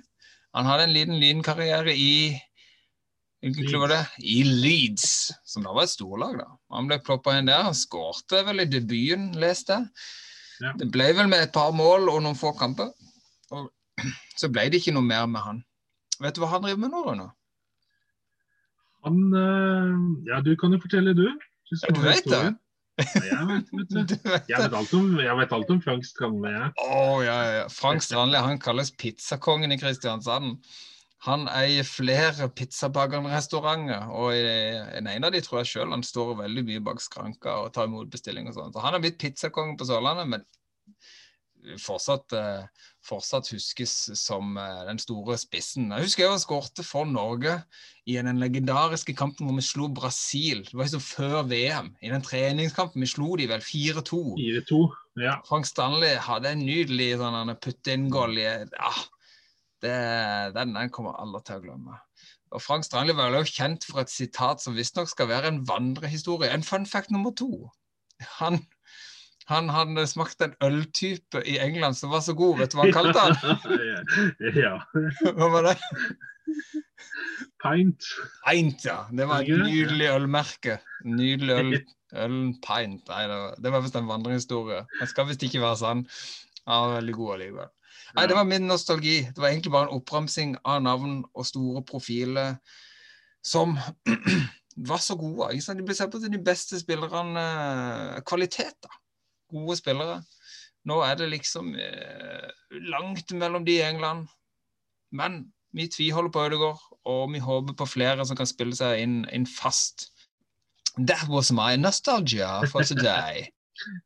Han hadde en liten lynkarriere i Hvilken klubb var det? I Leeds, som da var et storlag. da. Han ble ploppa inn der. Han skårte vel i debuten, leste jeg. Ja. Det ble vel med et par mål og noen få kamper. Og så ble det ikke noe mer med han. Vet du hva han driver med nå, Rune? Han eh, Ja, du kan jo fortelle, du. Ja, du vet det. jeg vet, vet du. Du Jeg vet alt om, jeg vet alt om Frank Strandli. ja, ja, ja. Frank Strandli han kalles pizzakongen i Kristiansand. Han eier flere pizzabakerrestauranter, og en en av de tror jeg sjøl han står veldig mye bak skranka og tar imot bestilling og sånn. Så han har blitt pizzakongen på Sørlandet, men fortsatt, eh, fortsatt huskes som eh, den store spissen. Jeg husker jeg var skårte for Norge i den legendariske kampen hvor vi slo Brasil. Det var liksom før VM. I den treningskampen vi slo de vel 4-2. 4-2. Ja. Frank Stanley hadde en nydelig sånn putt-in-goal i ja, det, den, den kommer alle til å glemme. Og Frank Strangli var jo kjent for et sitat som visstnok skal være en vandrehistorie. En fun fact nummer to. Han, han hadde smakt en øltype i England som var så god. Vet du hva han kalte den? ja. Hva var det? Pint. Pint, ja. Det var et nydelig ølmerke. Nydelig øl. Ølen Pint. Nei, det var, det var visst en vandrehistorie. Den skal visst ikke være sann. Ja, veldig god allikevel. Nei, det var min nostalgi. Det var egentlig bare en oppramsing av navn og store profiler som var så gode. De ble sett på som de beste spillerne. Kvalitet, da. Gode spillere. Nå er det liksom eh, langt mellom de i England. Men vi tviholder på Ødegaard, og vi håper på flere som kan spille seg inn, inn fast. That was my nostalgia for today.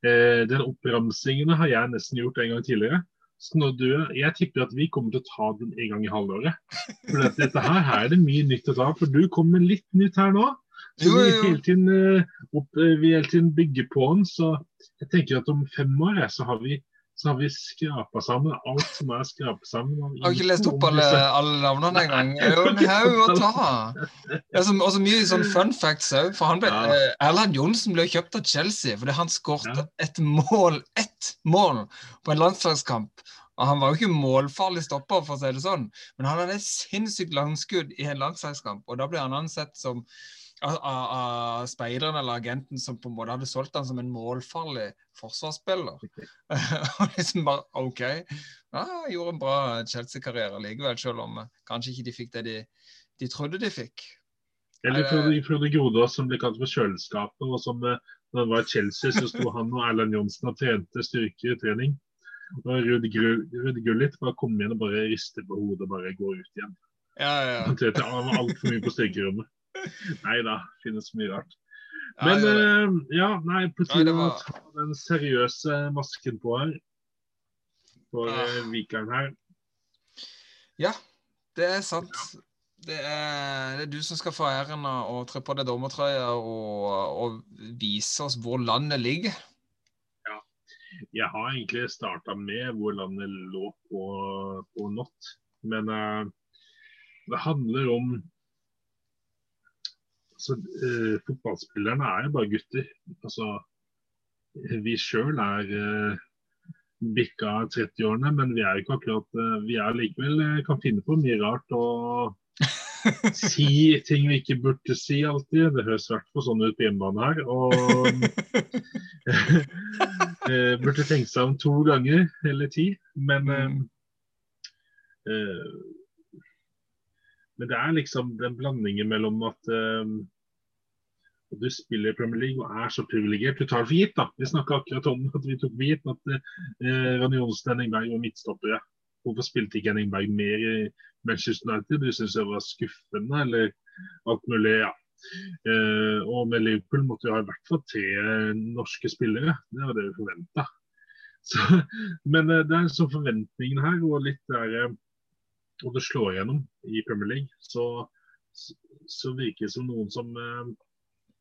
Eh, den oppramsingen har jeg nesten gjort en gang tidligere. Så når du, jeg tipper at vi kommer til å ta den en gang i halvåret. For dette her, her er det mye nytt å ta. For du kommer med litt nytt her nå. Så vi hele tiden, eh, opp, eh, vi hele tiden bygger på den. Så jeg tenker at om fem år eh, så har vi, så har vi skrapa sammen alt som er skrapet sammen. Jeg Har ikke lest opp alle, alle navnene engang? Det er jo en haug å ta. Det er så, og så mye sånn fun facts òg. Eh, Erland Johnsen ble kjøpt av Chelsea fordi han skåret et mål, ett mål, på en landslagskamp. Og Han var jo ikke målfarlig stopper, for å si det sånn, men han hadde et sinnssykt langskudd i en landslagskamp. Og da ble han ansett som av, av, speideren eller agenten som på en måte hadde solgt han som en målfarlig forsvarsspiller. og liksom bare OK. Ja, gjorde en bra Chelsea-karriere likevel, selv om eh, kanskje ikke de fikk det de, de trodde de fikk. Eller Frode, Frode Grodås som ble kalt for kjøleskapet. og som da Når han var i Chelsea, så sto han og Erlend Johnsen og trente styrketrening. Og Ruud Gru- Ruud Gullit bare kom igjen og bare rister på hodet og bare går ut igjen. Ja, ja, Han trente altfor mye på styrkerommet. Nei da, finnes mye rart. Men ja, ja. eh, ja, nei, på tide å var- ta den seriøse masken på her. For Ah. uh, Vikeren her. ja, det er sant. Det er, det er du som skal få æren av å tre på deg dommertrøya og, og vise oss hvor landet ligger. Ja. Jeg har egentlig starta med hvor landet lå på, på Not. Men uh, det handler om altså, eh, Fotballspillerne er jo bare gutter. Altså, vi sjøl er eh, bikka 30-årene, men vi er jo ikke akkurat eh, Vi er likevel eh, kan finne på mye rart og si ting vi ikke burde si alltid. Det høres i hvert fall sånn ut på hjemmebane her. Og eh, burde tenke seg om to ganger eller ti. Men eh, eh, Men det er liksom den blandingen mellom at at du spiller i Premier League og er så privilegert. Du tar det for gitt, da. Vi snakka akkurat om at vi tok for gitt at eh, Ronny Johnsen og Henning var midtstoppere. Hvorfor spilte ikke Henningberg mer i Manchester United? Du syns det var skuffende, eller alt mulig, ja. Eh, og med Liverpool måtte vi ha i hvert fall tre norske spillere. Det var det vi forventa. Men eh, det er så forventningen her, og litt der eh, Og det slår gjennom i Premier League, så, så virker det som noen som eh,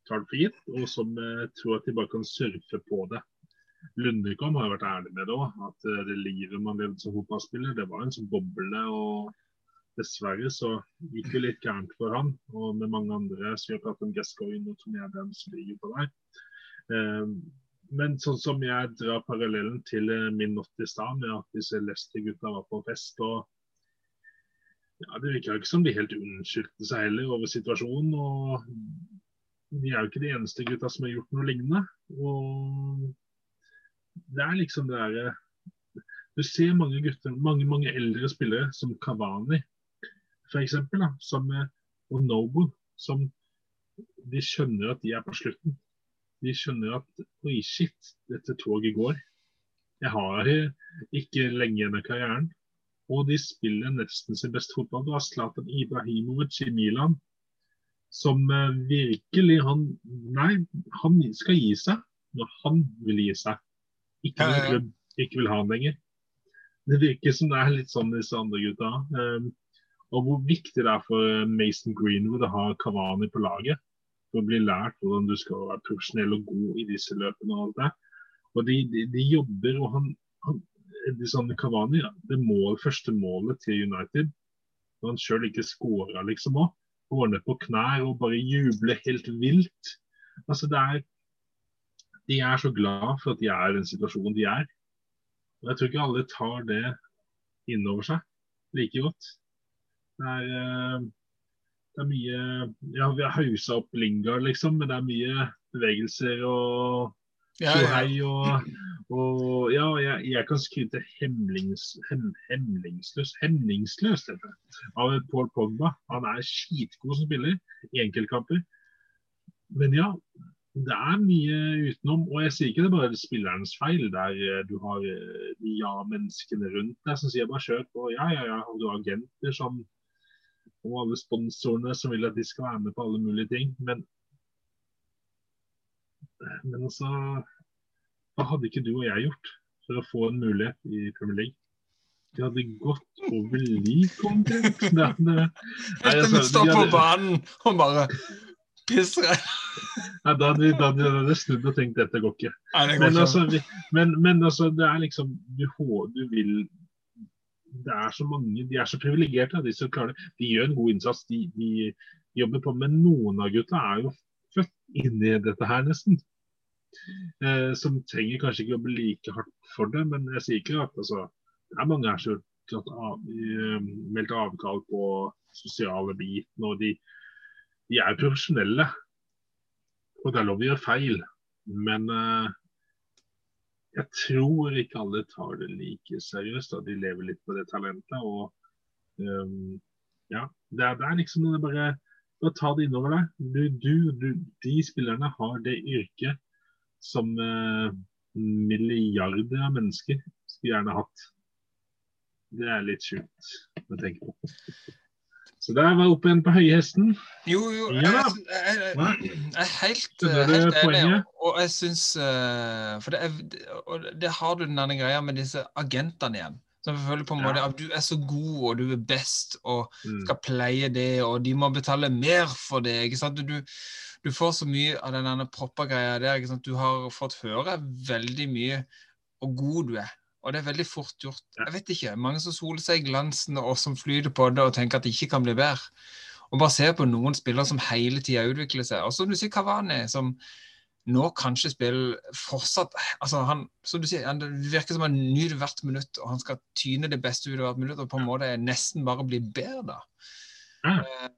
tar det for gitt, og som eh, tror at de bare kan surfe på det. Lundekom har jo vært ærlig med det òg, at eh, det livet man levde som fotballspiller, det var en sånn boble. og Dessverre så gikk det litt gærent for han, og med mange andre. Så vi har pratet om Gascoigne og Adams som ligger på der. Eh, men sånn som jeg drar parallellen til eh, min natt i stad, med at disse Leicester-gutta var på fest. og ja, Det virker jo ikke som de helt unnskyldte seg heller over situasjonen. og De er jo ikke de eneste gutta som har gjort noe lignende. og Det er liksom det derre Du ser mange gutter, mange mange eldre spillere, som Kavani f.eks., som og Noble, som de skjønner at de er på slutten. De skjønner at oi, shit, dette toget går. Jeg har ikke lenge igjen av karrieren. Og de spiller nesten sin beste fotball. Du har Zlatan Ibrahimovic i Milan, som eh, virkelig han Nei, han skal gi seg når han vil gi seg. Ikke når klubb ikke vil ha han lenger. Det virker som det er litt sånn disse andre gutta. Um, og hvor viktig det er for eh, Mason Greenwood å ha Kavani på laget. For å bli lært hvordan du skal være profesjonell og god i disse løpene og alt det. Og de, de, de jobber, og han, han de Cavani, det mål, første målet til United, når han sjøl ikke skåra, liksom òg, går ned på knær og bare jubler helt vilt. Altså det er De er så glad for at de er i den situasjonen de er. Og Jeg tror ikke alle tar det innover seg like godt. Det er, eh, det er mye Ja, vi har hausa opp Lingard, liksom, men det er mye bevegelser og Ja, ja. og, og Ja, jeg, jeg kan skryte hemlings, hem, hemlingsløst det, av Paul Pogba. Han er skitgod som spiller i enkeltkamper. Men ja, det er mye utenom. Og jeg sier ikke det er bare spillerens feil, der eh, du har eh, de ja-menneskene rundt deg som sier bare kjør på. Ja, ja, ja. Og du har agenter som og alle sponsorene som vil at de skal være med på alle mulige ting. Men men altså hva hadde ikke du og jeg gjort for å få en mulighet i Premier League? De hadde gått over lik omtrent. Er- altså, vi står på banen og bare pisser. Nei, da hadde vi snudd og tenkt dette går ikke. Nei, det går Men ikke. altså, vi, men, men altså, det er liksom du, du vil Det er så mange De er så privilegerte, de som klarer det. De gjør en god innsats, de, de jobber på. Men noen av gutta er jo født inn i dette her, nesten. Eh, som trenger kanskje ikke jobbe like hardt for det, men jeg sier ikke at altså, det er mange her som har eh, meldt avkall på sosiale biten, og de, de er profesjonelle. Og det er lov å gjøre feil, men eh, jeg tror ikke alle tar det like seriøst. Da. De lever litt på det talentet. og um, ja, det er, det er liksom det bare, bare ta det innover deg. Du, du, du, de spillerne har det yrket som eh, milliarder av mennesker skulle gjerne hatt. Det er litt sjukt å tenke på. Så der var oppe igjen på høyhesten. Jo, jo, jeg, Ja. jeg, jeg, jeg er helt, eh, helt enig. Og, jeg syns eh, For det, er, det har du den greia med disse agentene igjen. Som føler på en måte at du er så god, og du er best, og Mm. skal pleie det, og de må betale mer for det. ikke sant? Du, du får så mye av den derne proppa greia der. ikke sant? Du har fått høre veldig mye hvor god du er. Og det er veldig fort gjort. Jeg vet ikke, Mange som soler seg i glansen og som flyter på det og tenker at det ikke kan bli bedre. Og bare se på noen spillere som hele tida utvikler seg. Og som du sier, Kavani, som nå kanskje spille fortsatt altså han, som du sier, han, Det virker som han nyter hvert minutt, og han skal tyne det beste ut av hvert minutt. Og på en måte nesten bare bli bedre, da. Mm. Eh,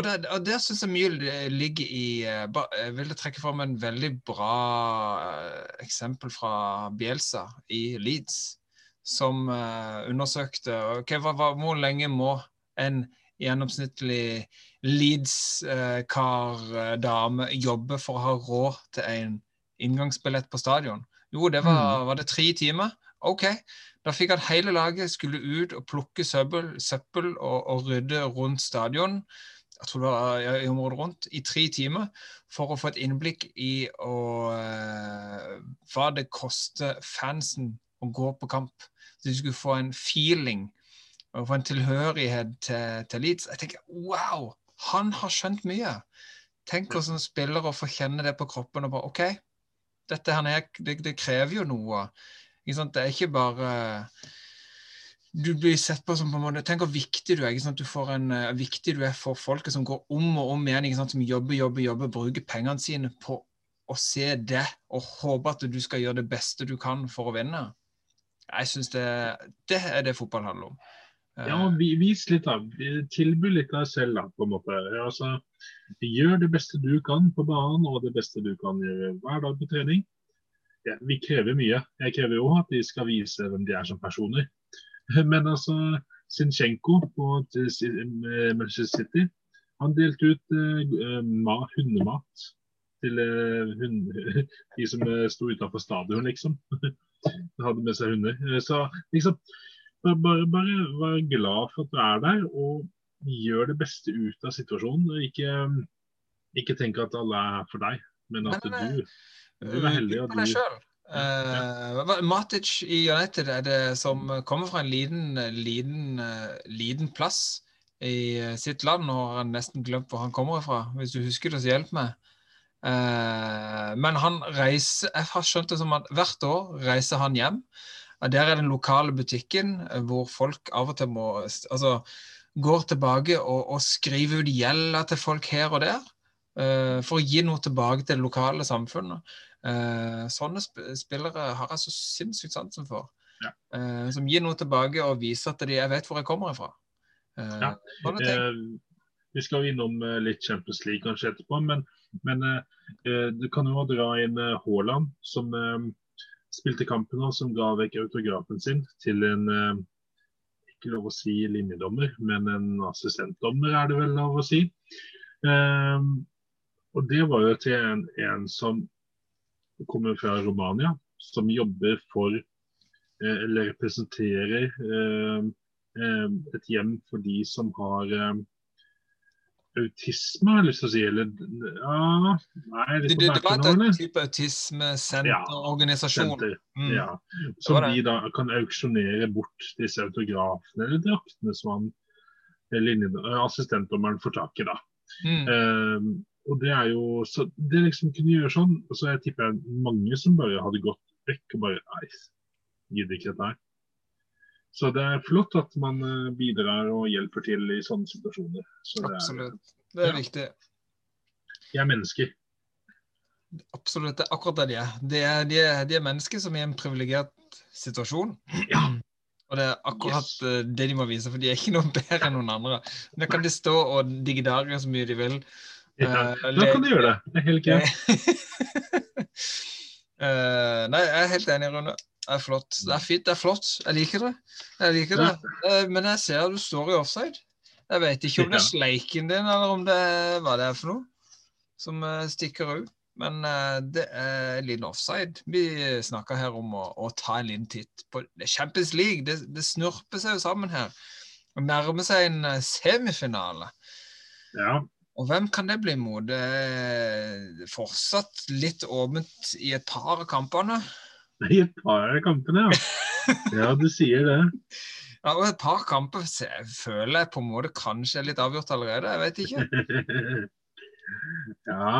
og der, og der syns jeg mye ligger i eh, Jeg vil trekke fram en veldig bra eh, eksempel fra Bielsa i Leeds, som eh, undersøkte ok, hva, hva, hvor lenge må en gjennomsnittlig Leeds-kar-dame jobbe for å ha råd til en inngangsbillett på stadion? Jo, det var, var det tre timer. OK. Da fikk han hele laget skulle ut og plukke søppel, søppel og, og rydde rundt stadion. Jeg tror det var i området rundt, i tre timer, for å få et innblikk i å, eh, hva det koster fansen å gå på kamp. Så de skulle få en feeling og få en tilhørighet til, til Leeds. Jeg tenker wow, han har skjønt mye. Tenk hvordan spillere får kjenne det på kroppen og bare OK, dette her er, det, det krever jo noe. Det er ikke bare du blir sett på som på en måte, Tenk hvor viktig du er. ikke sant? Du får en, uh, viktig du er for folket som går om og om igjen, ikke sant? som jobber, jobber, jobber, bruker pengene sine på å se det og håpe at du skal gjøre det beste du kan for å vinne. Jeg syns det, det er det fotball handler om. Ja, vi, vis litt av. Tilby litt deg selv, da, på en måte. Altså, gjør det beste du kan på banen, og det beste du kan gjøre hver dag på trening. Ja, vi krever mye. Jeg krever jo at de skal vise hvem de er som personer. Men altså, Sinchenko på Manchester City, han delte ut uh, mat, hundemat til uh, hund, de som sto utafor stadion, liksom. De hadde med seg hunder. Så liksom bare, bare vær glad for at du er der, og gjør det beste ut av situasjonen. Ikke, ikke tenk at alle er her for deg, men at Nei, nei, nei. du, du er heldig. Og du. Uh, Matic i United er det som kommer fra en liten, liten, uh, liten plass i sitt land. Nå har han nesten glemt hvor han kommer fra. Hvis du husker det, så hjelp meg. Uh, men han reiser Jeg har skjønt det som at hvert år reiser han hjem. Der er den lokale butikken hvor folk av og til må Altså går tilbake og, og skriver ut gjelda til folk her og der. for å gi noe tilbake til det lokale samfunnet. Uh, sånne sp spillere har jeg så sinnssykt sansen for. Ja. Uh, som gir noe tilbake og viser at de, jeg vet hvor jeg kommer ifra. Uh, Ja. eh, vi skal innom eh, litt Champions League kanskje etterpå, men, men eh, du kan jo dra inn eh, Haaland, som eh, spilte kampen og som ga vekk autografen sin til en eh, ikke lov å si linjedommer, men en assistentdommer er det vel lov å si. Eh, og det var jo til en, en som kommer fra Romania, som jobber for eh, eller representerer eh, et hjem for de som har eh, autisme, har jeg lyst til å si. Eller ja Nei, Det, det, det var en type autismesenterorganisasjon. Senter. Mm. Ja. Som de da kan auksjonere bort disse autografene eller draktene som han eh, assistentdommeren får tak i. da. Mm. Um, og det er jo så Det liksom kunne gjøre sånn, og så jeg tipper jeg mange som bare hadde gått vekk og bare Nei, gidder ikke dette her. Så det er flott at man eh, bidrar og hjelper til i sånne situasjoner. Så det er, Absolutt. Det er Ja. viktig. de er mennesker. Absolutt. Det er akkurat det de er. De er, de er, de er mennesker som er i en privilegert situasjon. Ja. Og det er akkurat Yes. eh, det de må vise, for de er ikke noe bedre enn noen andre. Nå kan de stå og digidare så mye de vil. Ja, Eh, da kan de gjøre det. Det er helt greit. uh, nei, jeg er helt enig, Rune. Det er flott. Det er fint, det er flott. Jeg liker det. Jeg liker det. Eh, men jeg ser at du står i offside. Jeg vet ikke om det er sleiken din, eller om det er hva det er for noe som eh, stikker ut. Men eh, det er en liten offside. Vi snakker her om å, å ta en liten titt på Champions League. Det, det snurper seg jo sammen her. Det nærmer seg en semifinale. Ja. Og hvem kan det bli mot? Det er fortsatt litt åpent i et par av kampene. I et par av kampene, ja. Ja, du sier det. Ja, og et par kamper jeg føler jeg på en måte kanskje er litt avgjort allerede. Jeg vet ikke. ja,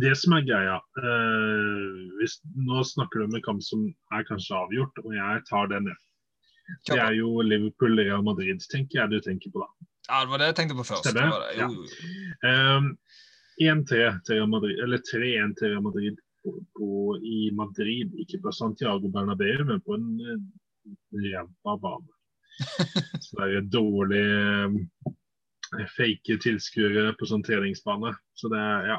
det som er greia uh, hvis, Nå snakker du om en kamp som er kanskje avgjort, og jeg tar den. jeg. Det er jo Liverpool-Real Madrid, tenker jeg du tenker på da. Ja, det var det jeg tenkte på først. Stemmer. Det det. Jo, jo. Um, 1-3 til Real Madrid, eller 3-1 til Real Madrid på, i Madrid. Ikke på Santiago Bernabeu, men på en eh, ræva bane. Så det er dårlig um, fake tilskuere på sånn treningsbane. Så det er, ja.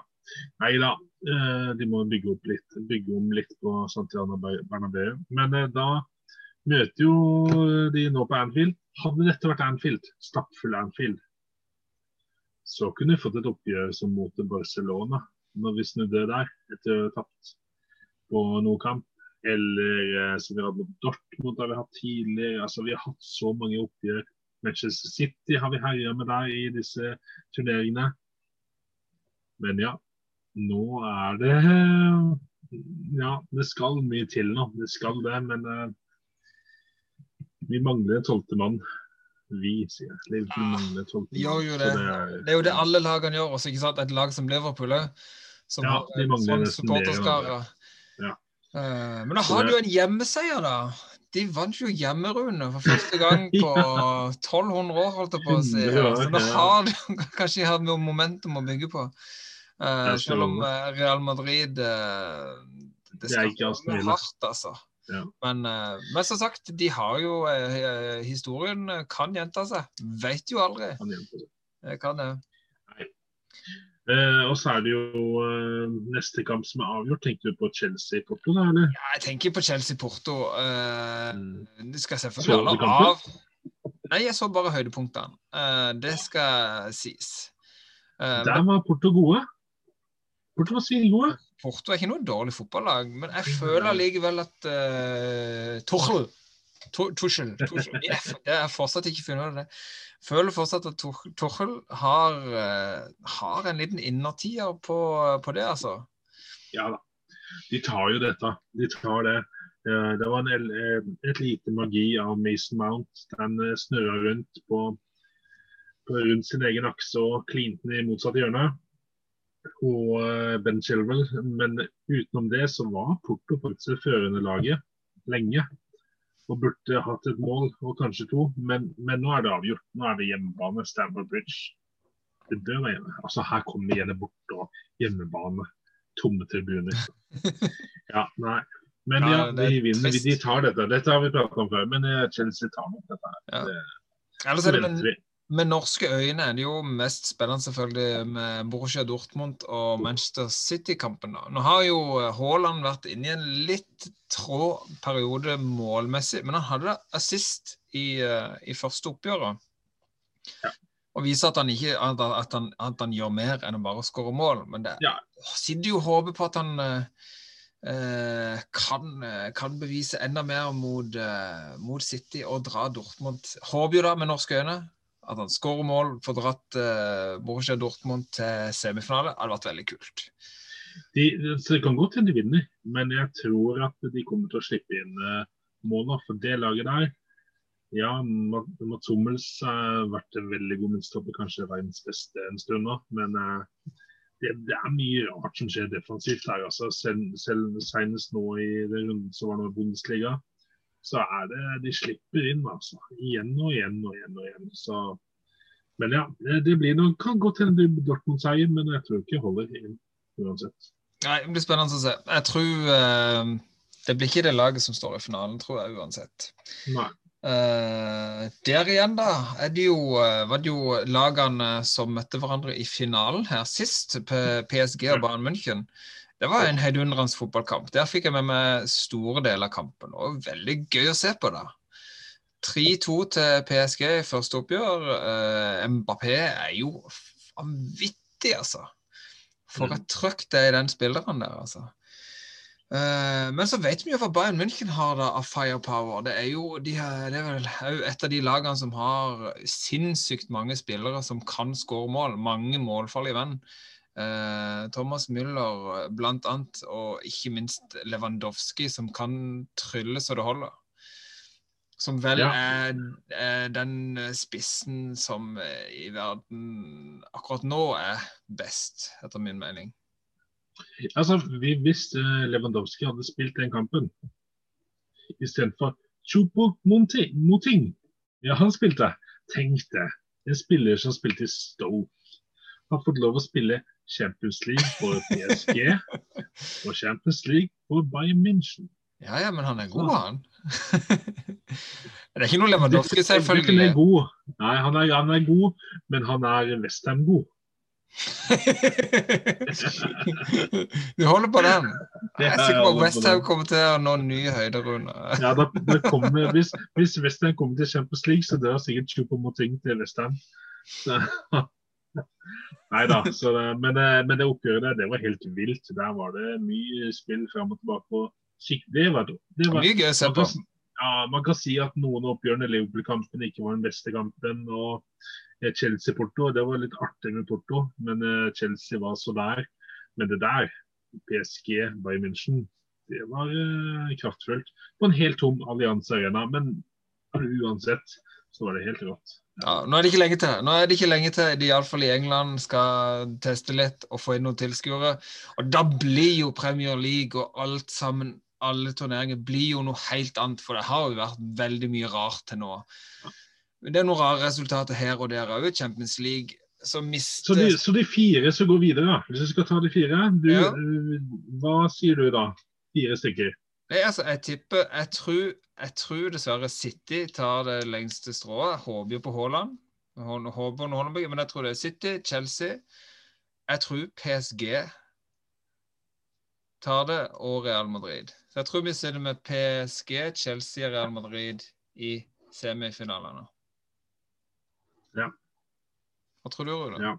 Nei da, eh, de må bygge, litt, bygge om litt på Santiago Bernabeu. Men eh, da møter jo de nå på Anfield. Hadde dette vært Anfield, stappfull Anfield, så kunne vi fått et oppgjør som mot Barcelona, når vi snudde der etter å ha tapt på Nordkamp. Eller eh, som vi hadde mot Dortmund, har vi hatt tidligere. Altså, vi har hatt så mange oppgjør. Manchester City har vi herja med der i disse turneringene. Men ja, nå er det Ja, det skal mye til nå. Det skal det, men uh, vi mangler en tolvte mann. Vi, sier jeg. Liverpool mangler tolv poeng. Gjør jo det. det. er- Det er jo det alle lagene gjør også, ikke sant? Et lag som Liverpool òg, som Ja, de mangler nesten supporterskare. Ja. Uh, men da har det- du en hjemmeseier, da. De vant jo hjemmerunde for første gang på 1200 år, holdt jeg på å si. Så da har du kanskje hatt noe momentum å bygge på. Uh, selv om eh, Real Madrid uh, Det Det skal være hardt, altså. Ja. Men, eh, men som sagt, de har jo eh, Historien kan gjenta seg. Veit jo aldri. Kan. Det kan det. Eh, og så er det jo eh, neste kamp som er avgjort. Tenker du på Chelsea-Porto, da? eller? Ja, Jeg tenker på Chelsea-Porto. Uh, Mm. skal jeg selvfølgelig alle av. Nei, jeg så bare høydepunktene. Eh, det skal sies. Eh, Der var Porto gode. Porto var svingode. Porto er ikke noe dårlig fotballag, men jeg føler likevel at uh, Tuchel Tu- Tuchel, Tuchel jeg, har fortsatt ikke funnet det. Føler fortsatt at Tuch- Tuchel har, uh, har en liten innertier på, på det, altså. Ja da. De tar jo dette. De tar det. Eh, det var en, eh, et lite magi av Mason Mount. Den snurra rundt på, på rundt sin egen akse og klinte den i motsatt hjørne. Og eh, Ben Chilwell. Men utenom det så var Porto faktisk det førende laget lenge. Og burde hatt et mål, og kanskje to. Men, men nå er det avgjort. Nå er det hjemmebane, Stamford Bridge. Det bør være hjemme. Altså, her kommer vi gjerne bort og hjemmebane. Tomme tribuner. Ja, nei. Men Ja, de vinner. De tar dette. Dette har vi pratet om før, men eh, Chelsea tar nok dette. Ja. Det, Ellers så er det med, norske øyne er det jo mest spennende selvfølgelig med Borussia Dortmund og Manchester City-kampen. Nå har jo eh, Haaland vært inne i en litt trå periode målmessig, men han hadde assist i, eh, i første oppgjøret. Og viser at han ikke at han, at han, gjør mer enn å bare skåre mål. Men det Ja. sitter jo håpet på at han eh, eh, kan, kan bevise enda mer mot, mot City og dra Dortmund. Håper jo da med norske øyne At han skårer mål, får dratt uh, Borussia Dortmund til semifinale. hadde vært veldig kult. De, så Det kan godt hende de vinner, men jeg tror at de kommer til å slippe inn uh, måler. For det laget der Ja, Mats Hummels har vært en veldig god midtstopper, kanskje verdens beste en stund nå. Men uh, det, det, er mye rart som skjer defensivt her. altså. Selv, selv senest nå i den runden som var i Bundesliga, så er det De slipper inn, altså. Igjen og igjen og igjen. og igjen. Så, men ja, det, blir noen, kan godt hende Dortmund-seier, men jeg tror ikke holder inn uansett. Nei, Det blir spennende å se. Jeg tror uh, det blir ikke det laget som står i finalen, tror jeg uansett. Nei. Uh, der igjen, da, det jo, uh, var det jo lagene som møtte hverandre i finalen her sist, PSG og Bayern München. Det var en heidundrende fotballkamp. Der fikk jeg med meg store deler av kampen. og Veldig gøy å se på da. 3-2 til PSG i første oppgjør. Uh, Mbappé er jo vanvittig, altså. For mm. et trøkk det er i den spilleren der, altså. Uh, men så vet vi jo hva Bayern München har da av firepower. Det er jo de her, det er vel et av de lagene som har sinnssykt mange spillere som kan skåre mål. Mange målfarlige venn. Uh, Thomas Müller annet, og ikke minst Lewandowski, som kan trylle så det holder. Som vel ja. er, er, den spissen som i verden akkurat nå er best, etter min mening. Altså, Hvis uh, Lewandowski hadde spilt den kampen istedenfor Chupo Moting Ja, han spilte. Tenk det. En spiller som spilte i Stoke, har fått lov å spille Champions League for PSG og Champions League for Bayern München. Ja, ja, men han er god, han. det er ikke noe Lewandowski, selvfølgelig. Er god. Nei, han er, han er god, men han er Westham god. du holder på den? Jeg er sikker på at Westham kommer til å nå nye høyder under. ja, da, da kommer, hvis, hvis Westham kommer til Champions League, så dør sikkert Chupomoting til Westham. Nei da. Men, eh, men, det oppgjøret der, det var helt vilt. Der var det mye spill fram og tilbake. Det var, det var, mye gøy å se på. Ja, man kan si at noen av oppgjørene Liverpool-kampen ikke var den beste kampen. og Chelsea-Porto. Det var litt artig med Porto, men eh, Chelsea var så der. Men det der, PSG by München, det var uh, kraftfullt. På en helt tom Allianse Arena, men uansett så var det helt rått. Ja, nå er det ikke lenge til. Nå er det ikke lenge til de iallfall i England skal teste litt og få inn noen tilskuere. Og da blir jo Premier League og alt sammen, alle turneringer, blir jo noe helt annet. For det har jo vært veldig mye rart til nå. Men det er noen rare resultater her og der òg. Champions League så mister så de, så de, fire som går videre, da. Hvis vi skal ta de fire, du, ja. hva sier du da? Fire stykker? Nei, altså, jeg tipper Jeg tror, jeg tror dessverre City tar det lengste strået. Jeg håper jo på Haaland. Håper på Haaland, men jeg tror det er City, Chelsea. Jeg tror PSG tar det, og Real Madrid. Så jeg tror vi sitter med PSG, Chelsea og Real Madrid i semifinalene. Ja. Hva tror du, Rune? Ja.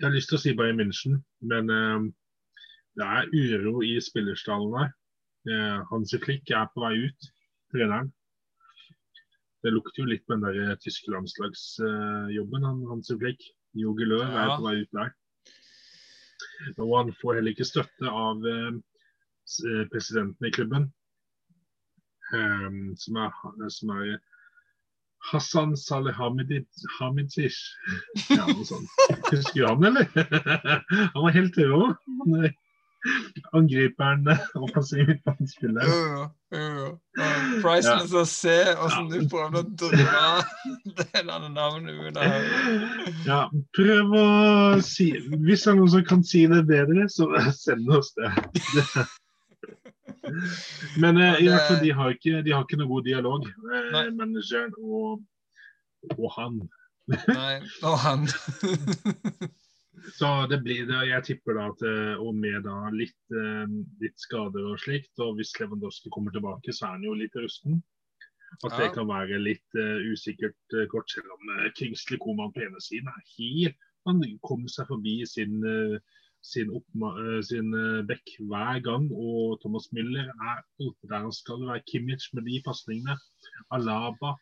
Jeg har lyst til å si Bayern München, men uh, det er uro i spillerstallen der. Uh, Hansi Flick er på vei ut, treneren. Det lukter jo litt med den der tyske landslagsjobben, uh, Hansi Flick. Jogi Løv ja. er på vei ut der. Og han får heller ikke støtte av presidenten i klubben, som er, som er Hassan Salehamidzic. Ja, noe sånt. Husker du han, eller? Han var helt rå. Angriperen offensiv midtbanespiller. Jo, jo, jo. Priceless ja. å se åssen du prøvde å dra det navnet ut av Ja, prøv å si Hvis det er noen som kan si det bedre, så send oss det. Men eh, i hvert fall, de har ikke, de har ikke noe god dialog, eh, manageren og, og han. Nei, og han. Så det blir det. Jeg tipper da at eh, og med da litt, eh, litt, skader og slikt, og hvis Lewandowski kommer tilbake, så er han jo litt rusten. At det kan være litt uh, usikkert uh, kort, selv om uh, Kingsley Coman på ene siden er helt Han kom seg forbi sin uh, sin, sin bekk hver gang. Og Thomas Müller er ute der han skal være. Kimmich med de pasningene. Alaba.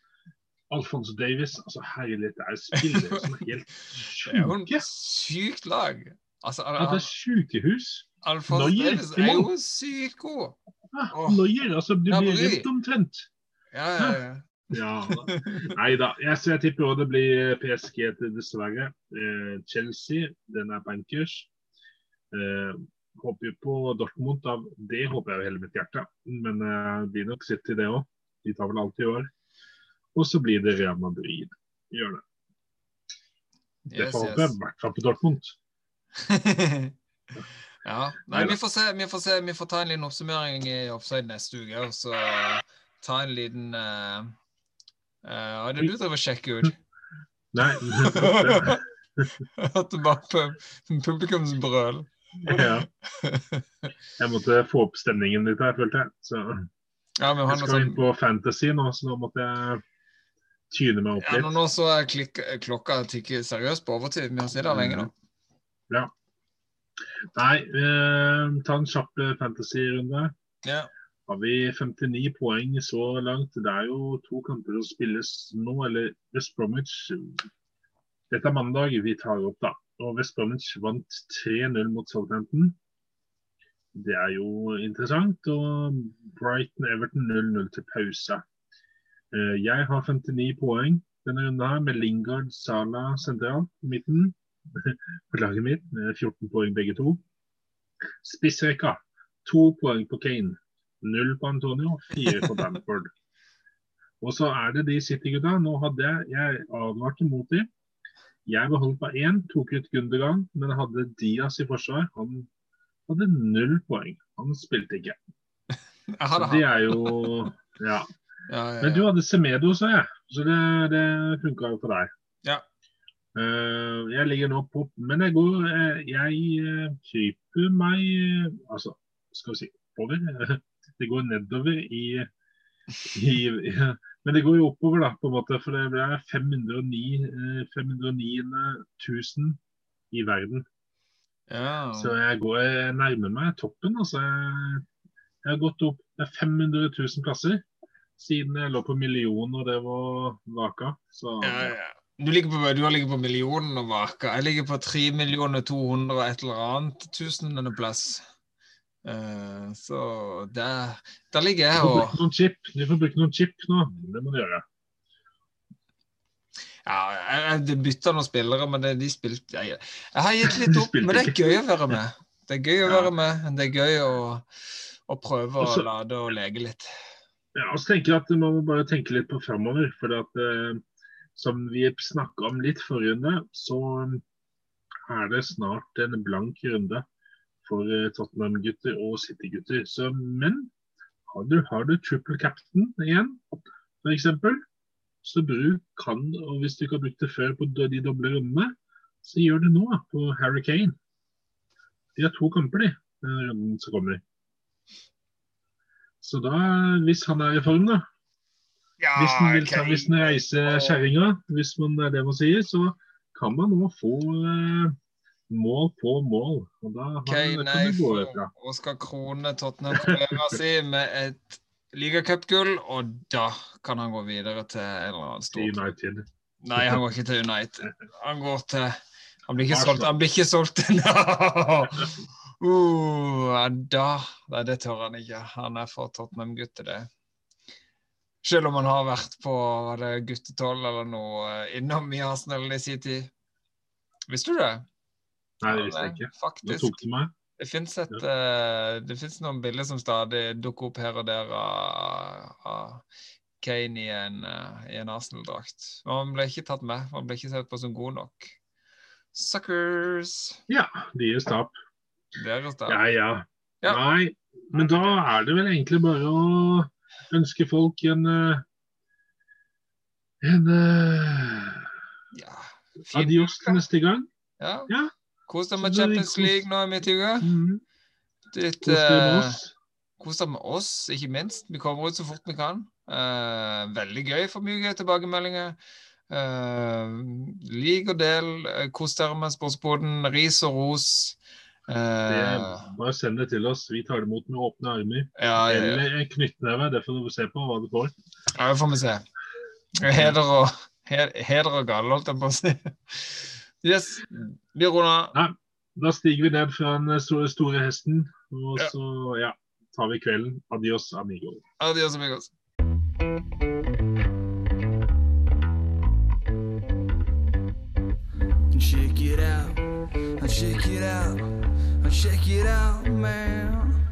Alfonso Davis, altså herlighet, det er spillere som er helt Det er sykt lag. Altså, Ja, det er sjukehus. Alphonse Davis er jo sykt god. Ja, Åh. Altså, du blir rett omtrent. Ja, ja, ja. Ja, Nei da. Jeg, jeg tipper også det blir PSG til dessverre. Eh, Chelsea, den er bankers. Eh, håper jo på Dortmund. Av Det håper jeg jo hele mitt hjerte. Men eh, de nok sitter i det òg. De tar vel alltid i år. Og så blir det Real Madrid. Gjør det. Det Yes, håper jeg i yes. hvert fall på Dortmund. ja. Nei, vi får se. Vi får se. Vi får ta en liten oppsummering i Offside neste uke, og så ta en liten uh, Hva er det du driver og sjekker ut? Nei, det bare pu- publikumsbrøl. ja. Jeg måtte få opp stemningen litt her, følte jeg. Så Ja, men jeg han skal inn på Fantasy nå, så nå måtte jeg tyne meg opp ja, litt. nå, nå så klikk, klokka tikker seriøst på overtid. Vi har sittet her lenge nå. Nei, eh, ta en kjapp eh, fantasy-runde. Ja. Har vi 59 poeng så langt? Det er jo to kamper som spilles nå, eller West Bromwich Dette er mandag vi tar opp, da. Og West Bromwich vant 3-0 mot Southampton. Det er jo interessant. Og Brighton-Everton 0-0 til pause. Eh, Jeg har 59 poeng denne runden her, med Lingard, Salah sentralt på midten. På laget mitt med 14 poeng begge to. Spissrekka. To poeng på Kane. Null på Antonio, fire på Bamford. Og så er det de City-gutta. Nå hadde jeg Jeg advarte mot dem. Jeg beholdt på én, tok ut Gundergan, men hadde Diaz i forsvar. Han hadde null poeng. Han spilte ikke. Det er jo Ja. Ja, ja, Men du hadde Semedo, sa jeg. Så det, det funka jo for deg. Ja. Uh, jeg ligger nå på Men jeg går eh, Jeg uh, kryper meg eh, Altså, skal vi si oppover. Det går nedover i, i Men det går jo oppover, da, på en måte. For det ble 509, eh, 509 000 i verden. ja. Så jeg går jeg nærmer meg toppen. Altså. Jeg, jeg har gått opp det er 500 000 plasser siden jeg lå på million og det var vaka. Så Ja, ja. Du, ligger på, du har ligget på millionen og vaka. Jeg ligger på 3 millioner 200 og et eller annet tusendeplass. Uh, så der, der ligger du jeg får og bruke noen chip. Du får bruke noen chip nå. Det må du gjøre. Ja, jeg, jeg bytta noen spillere, men det, de spilte jeg, jeg har gitt litt opp, men det er gøy å være med. Det er gøy å være med. Det er gøy å, å prøve å lade og leke litt. Ja, så tenker jeg at Man må bare tenke litt på framover. For at, eh, som vi snakka om litt forrige runde, så er det snart en blank runde for eh, Tottenham-gutter og City-gutter. Men har du, har du triple captain igjen, f.eks., så bruk kan, og hvis du ikke har brukt det før på de doble rundene, så gjør det nå på Harry Kane. De har to kamper, de, den runden som kommer. Så da, hvis han er i form, da, Ja, hvis han vil, okay. ok. hvis han reiser kjerringa, hvis man, det er det man sier, så kan man nå få eh, mål på mål. Og da har, nei, etter. og skal krone Tottenham-karrieren sin med et ligacupgull, og da kan han gå videre til en eller annen stor United. Nei, han går ikke til United. Han går til Han blir ikke solgt. Han blir ikke solgt no! Uh, da Nei, det tør han ikke. Han er for Tottenham-gutt til det. Selv om han har vært på guttetolv eller noe eh, innom i Arsenal i sin tid. Visste du det? Nei, det visste jeg ikke. Faktisk. Faktisk. tok meg. Det fins ja. finnes noen bilder som stadig dukker opp her og der av, av Kane i en, eh, en Arsenal-drakt. Men Han ble ikke tatt med. Han ble ikke sett på som god nok. Suckers! Ja, de er tap. Deres da. Ja, ja. Ja. Nei, men da er det vel egentlig bare å ønske folk en eh, en eh, Ja. Adios til neste gang. Ja. Ja. Kos deg med er Champions League nå i midtuke. Mm. Kos eh, oss. Deg med oss, ikke minst. Vi kommer ut så fort vi kan. Uh, veldig gøy for mye tilbakemeldinger. Uh, lik og del. Kos dere med sportsboden. Ris og ros. Det, Eh, bare send det til oss. Vi tar det imot med åpne armer. ja, ja, ja. Eller en knyttneve. Det får du se på hva du får. ja, det får vi se. Heder og, he- heder og gale, holdt jeg på å si. Yes, vi runder av. Da stiger vi ned fra den store, store hesten, og Ja. så ja, tar vi kvelden. Adios, amigo. Adios, amigos. Check it out, check it out, check it out, man.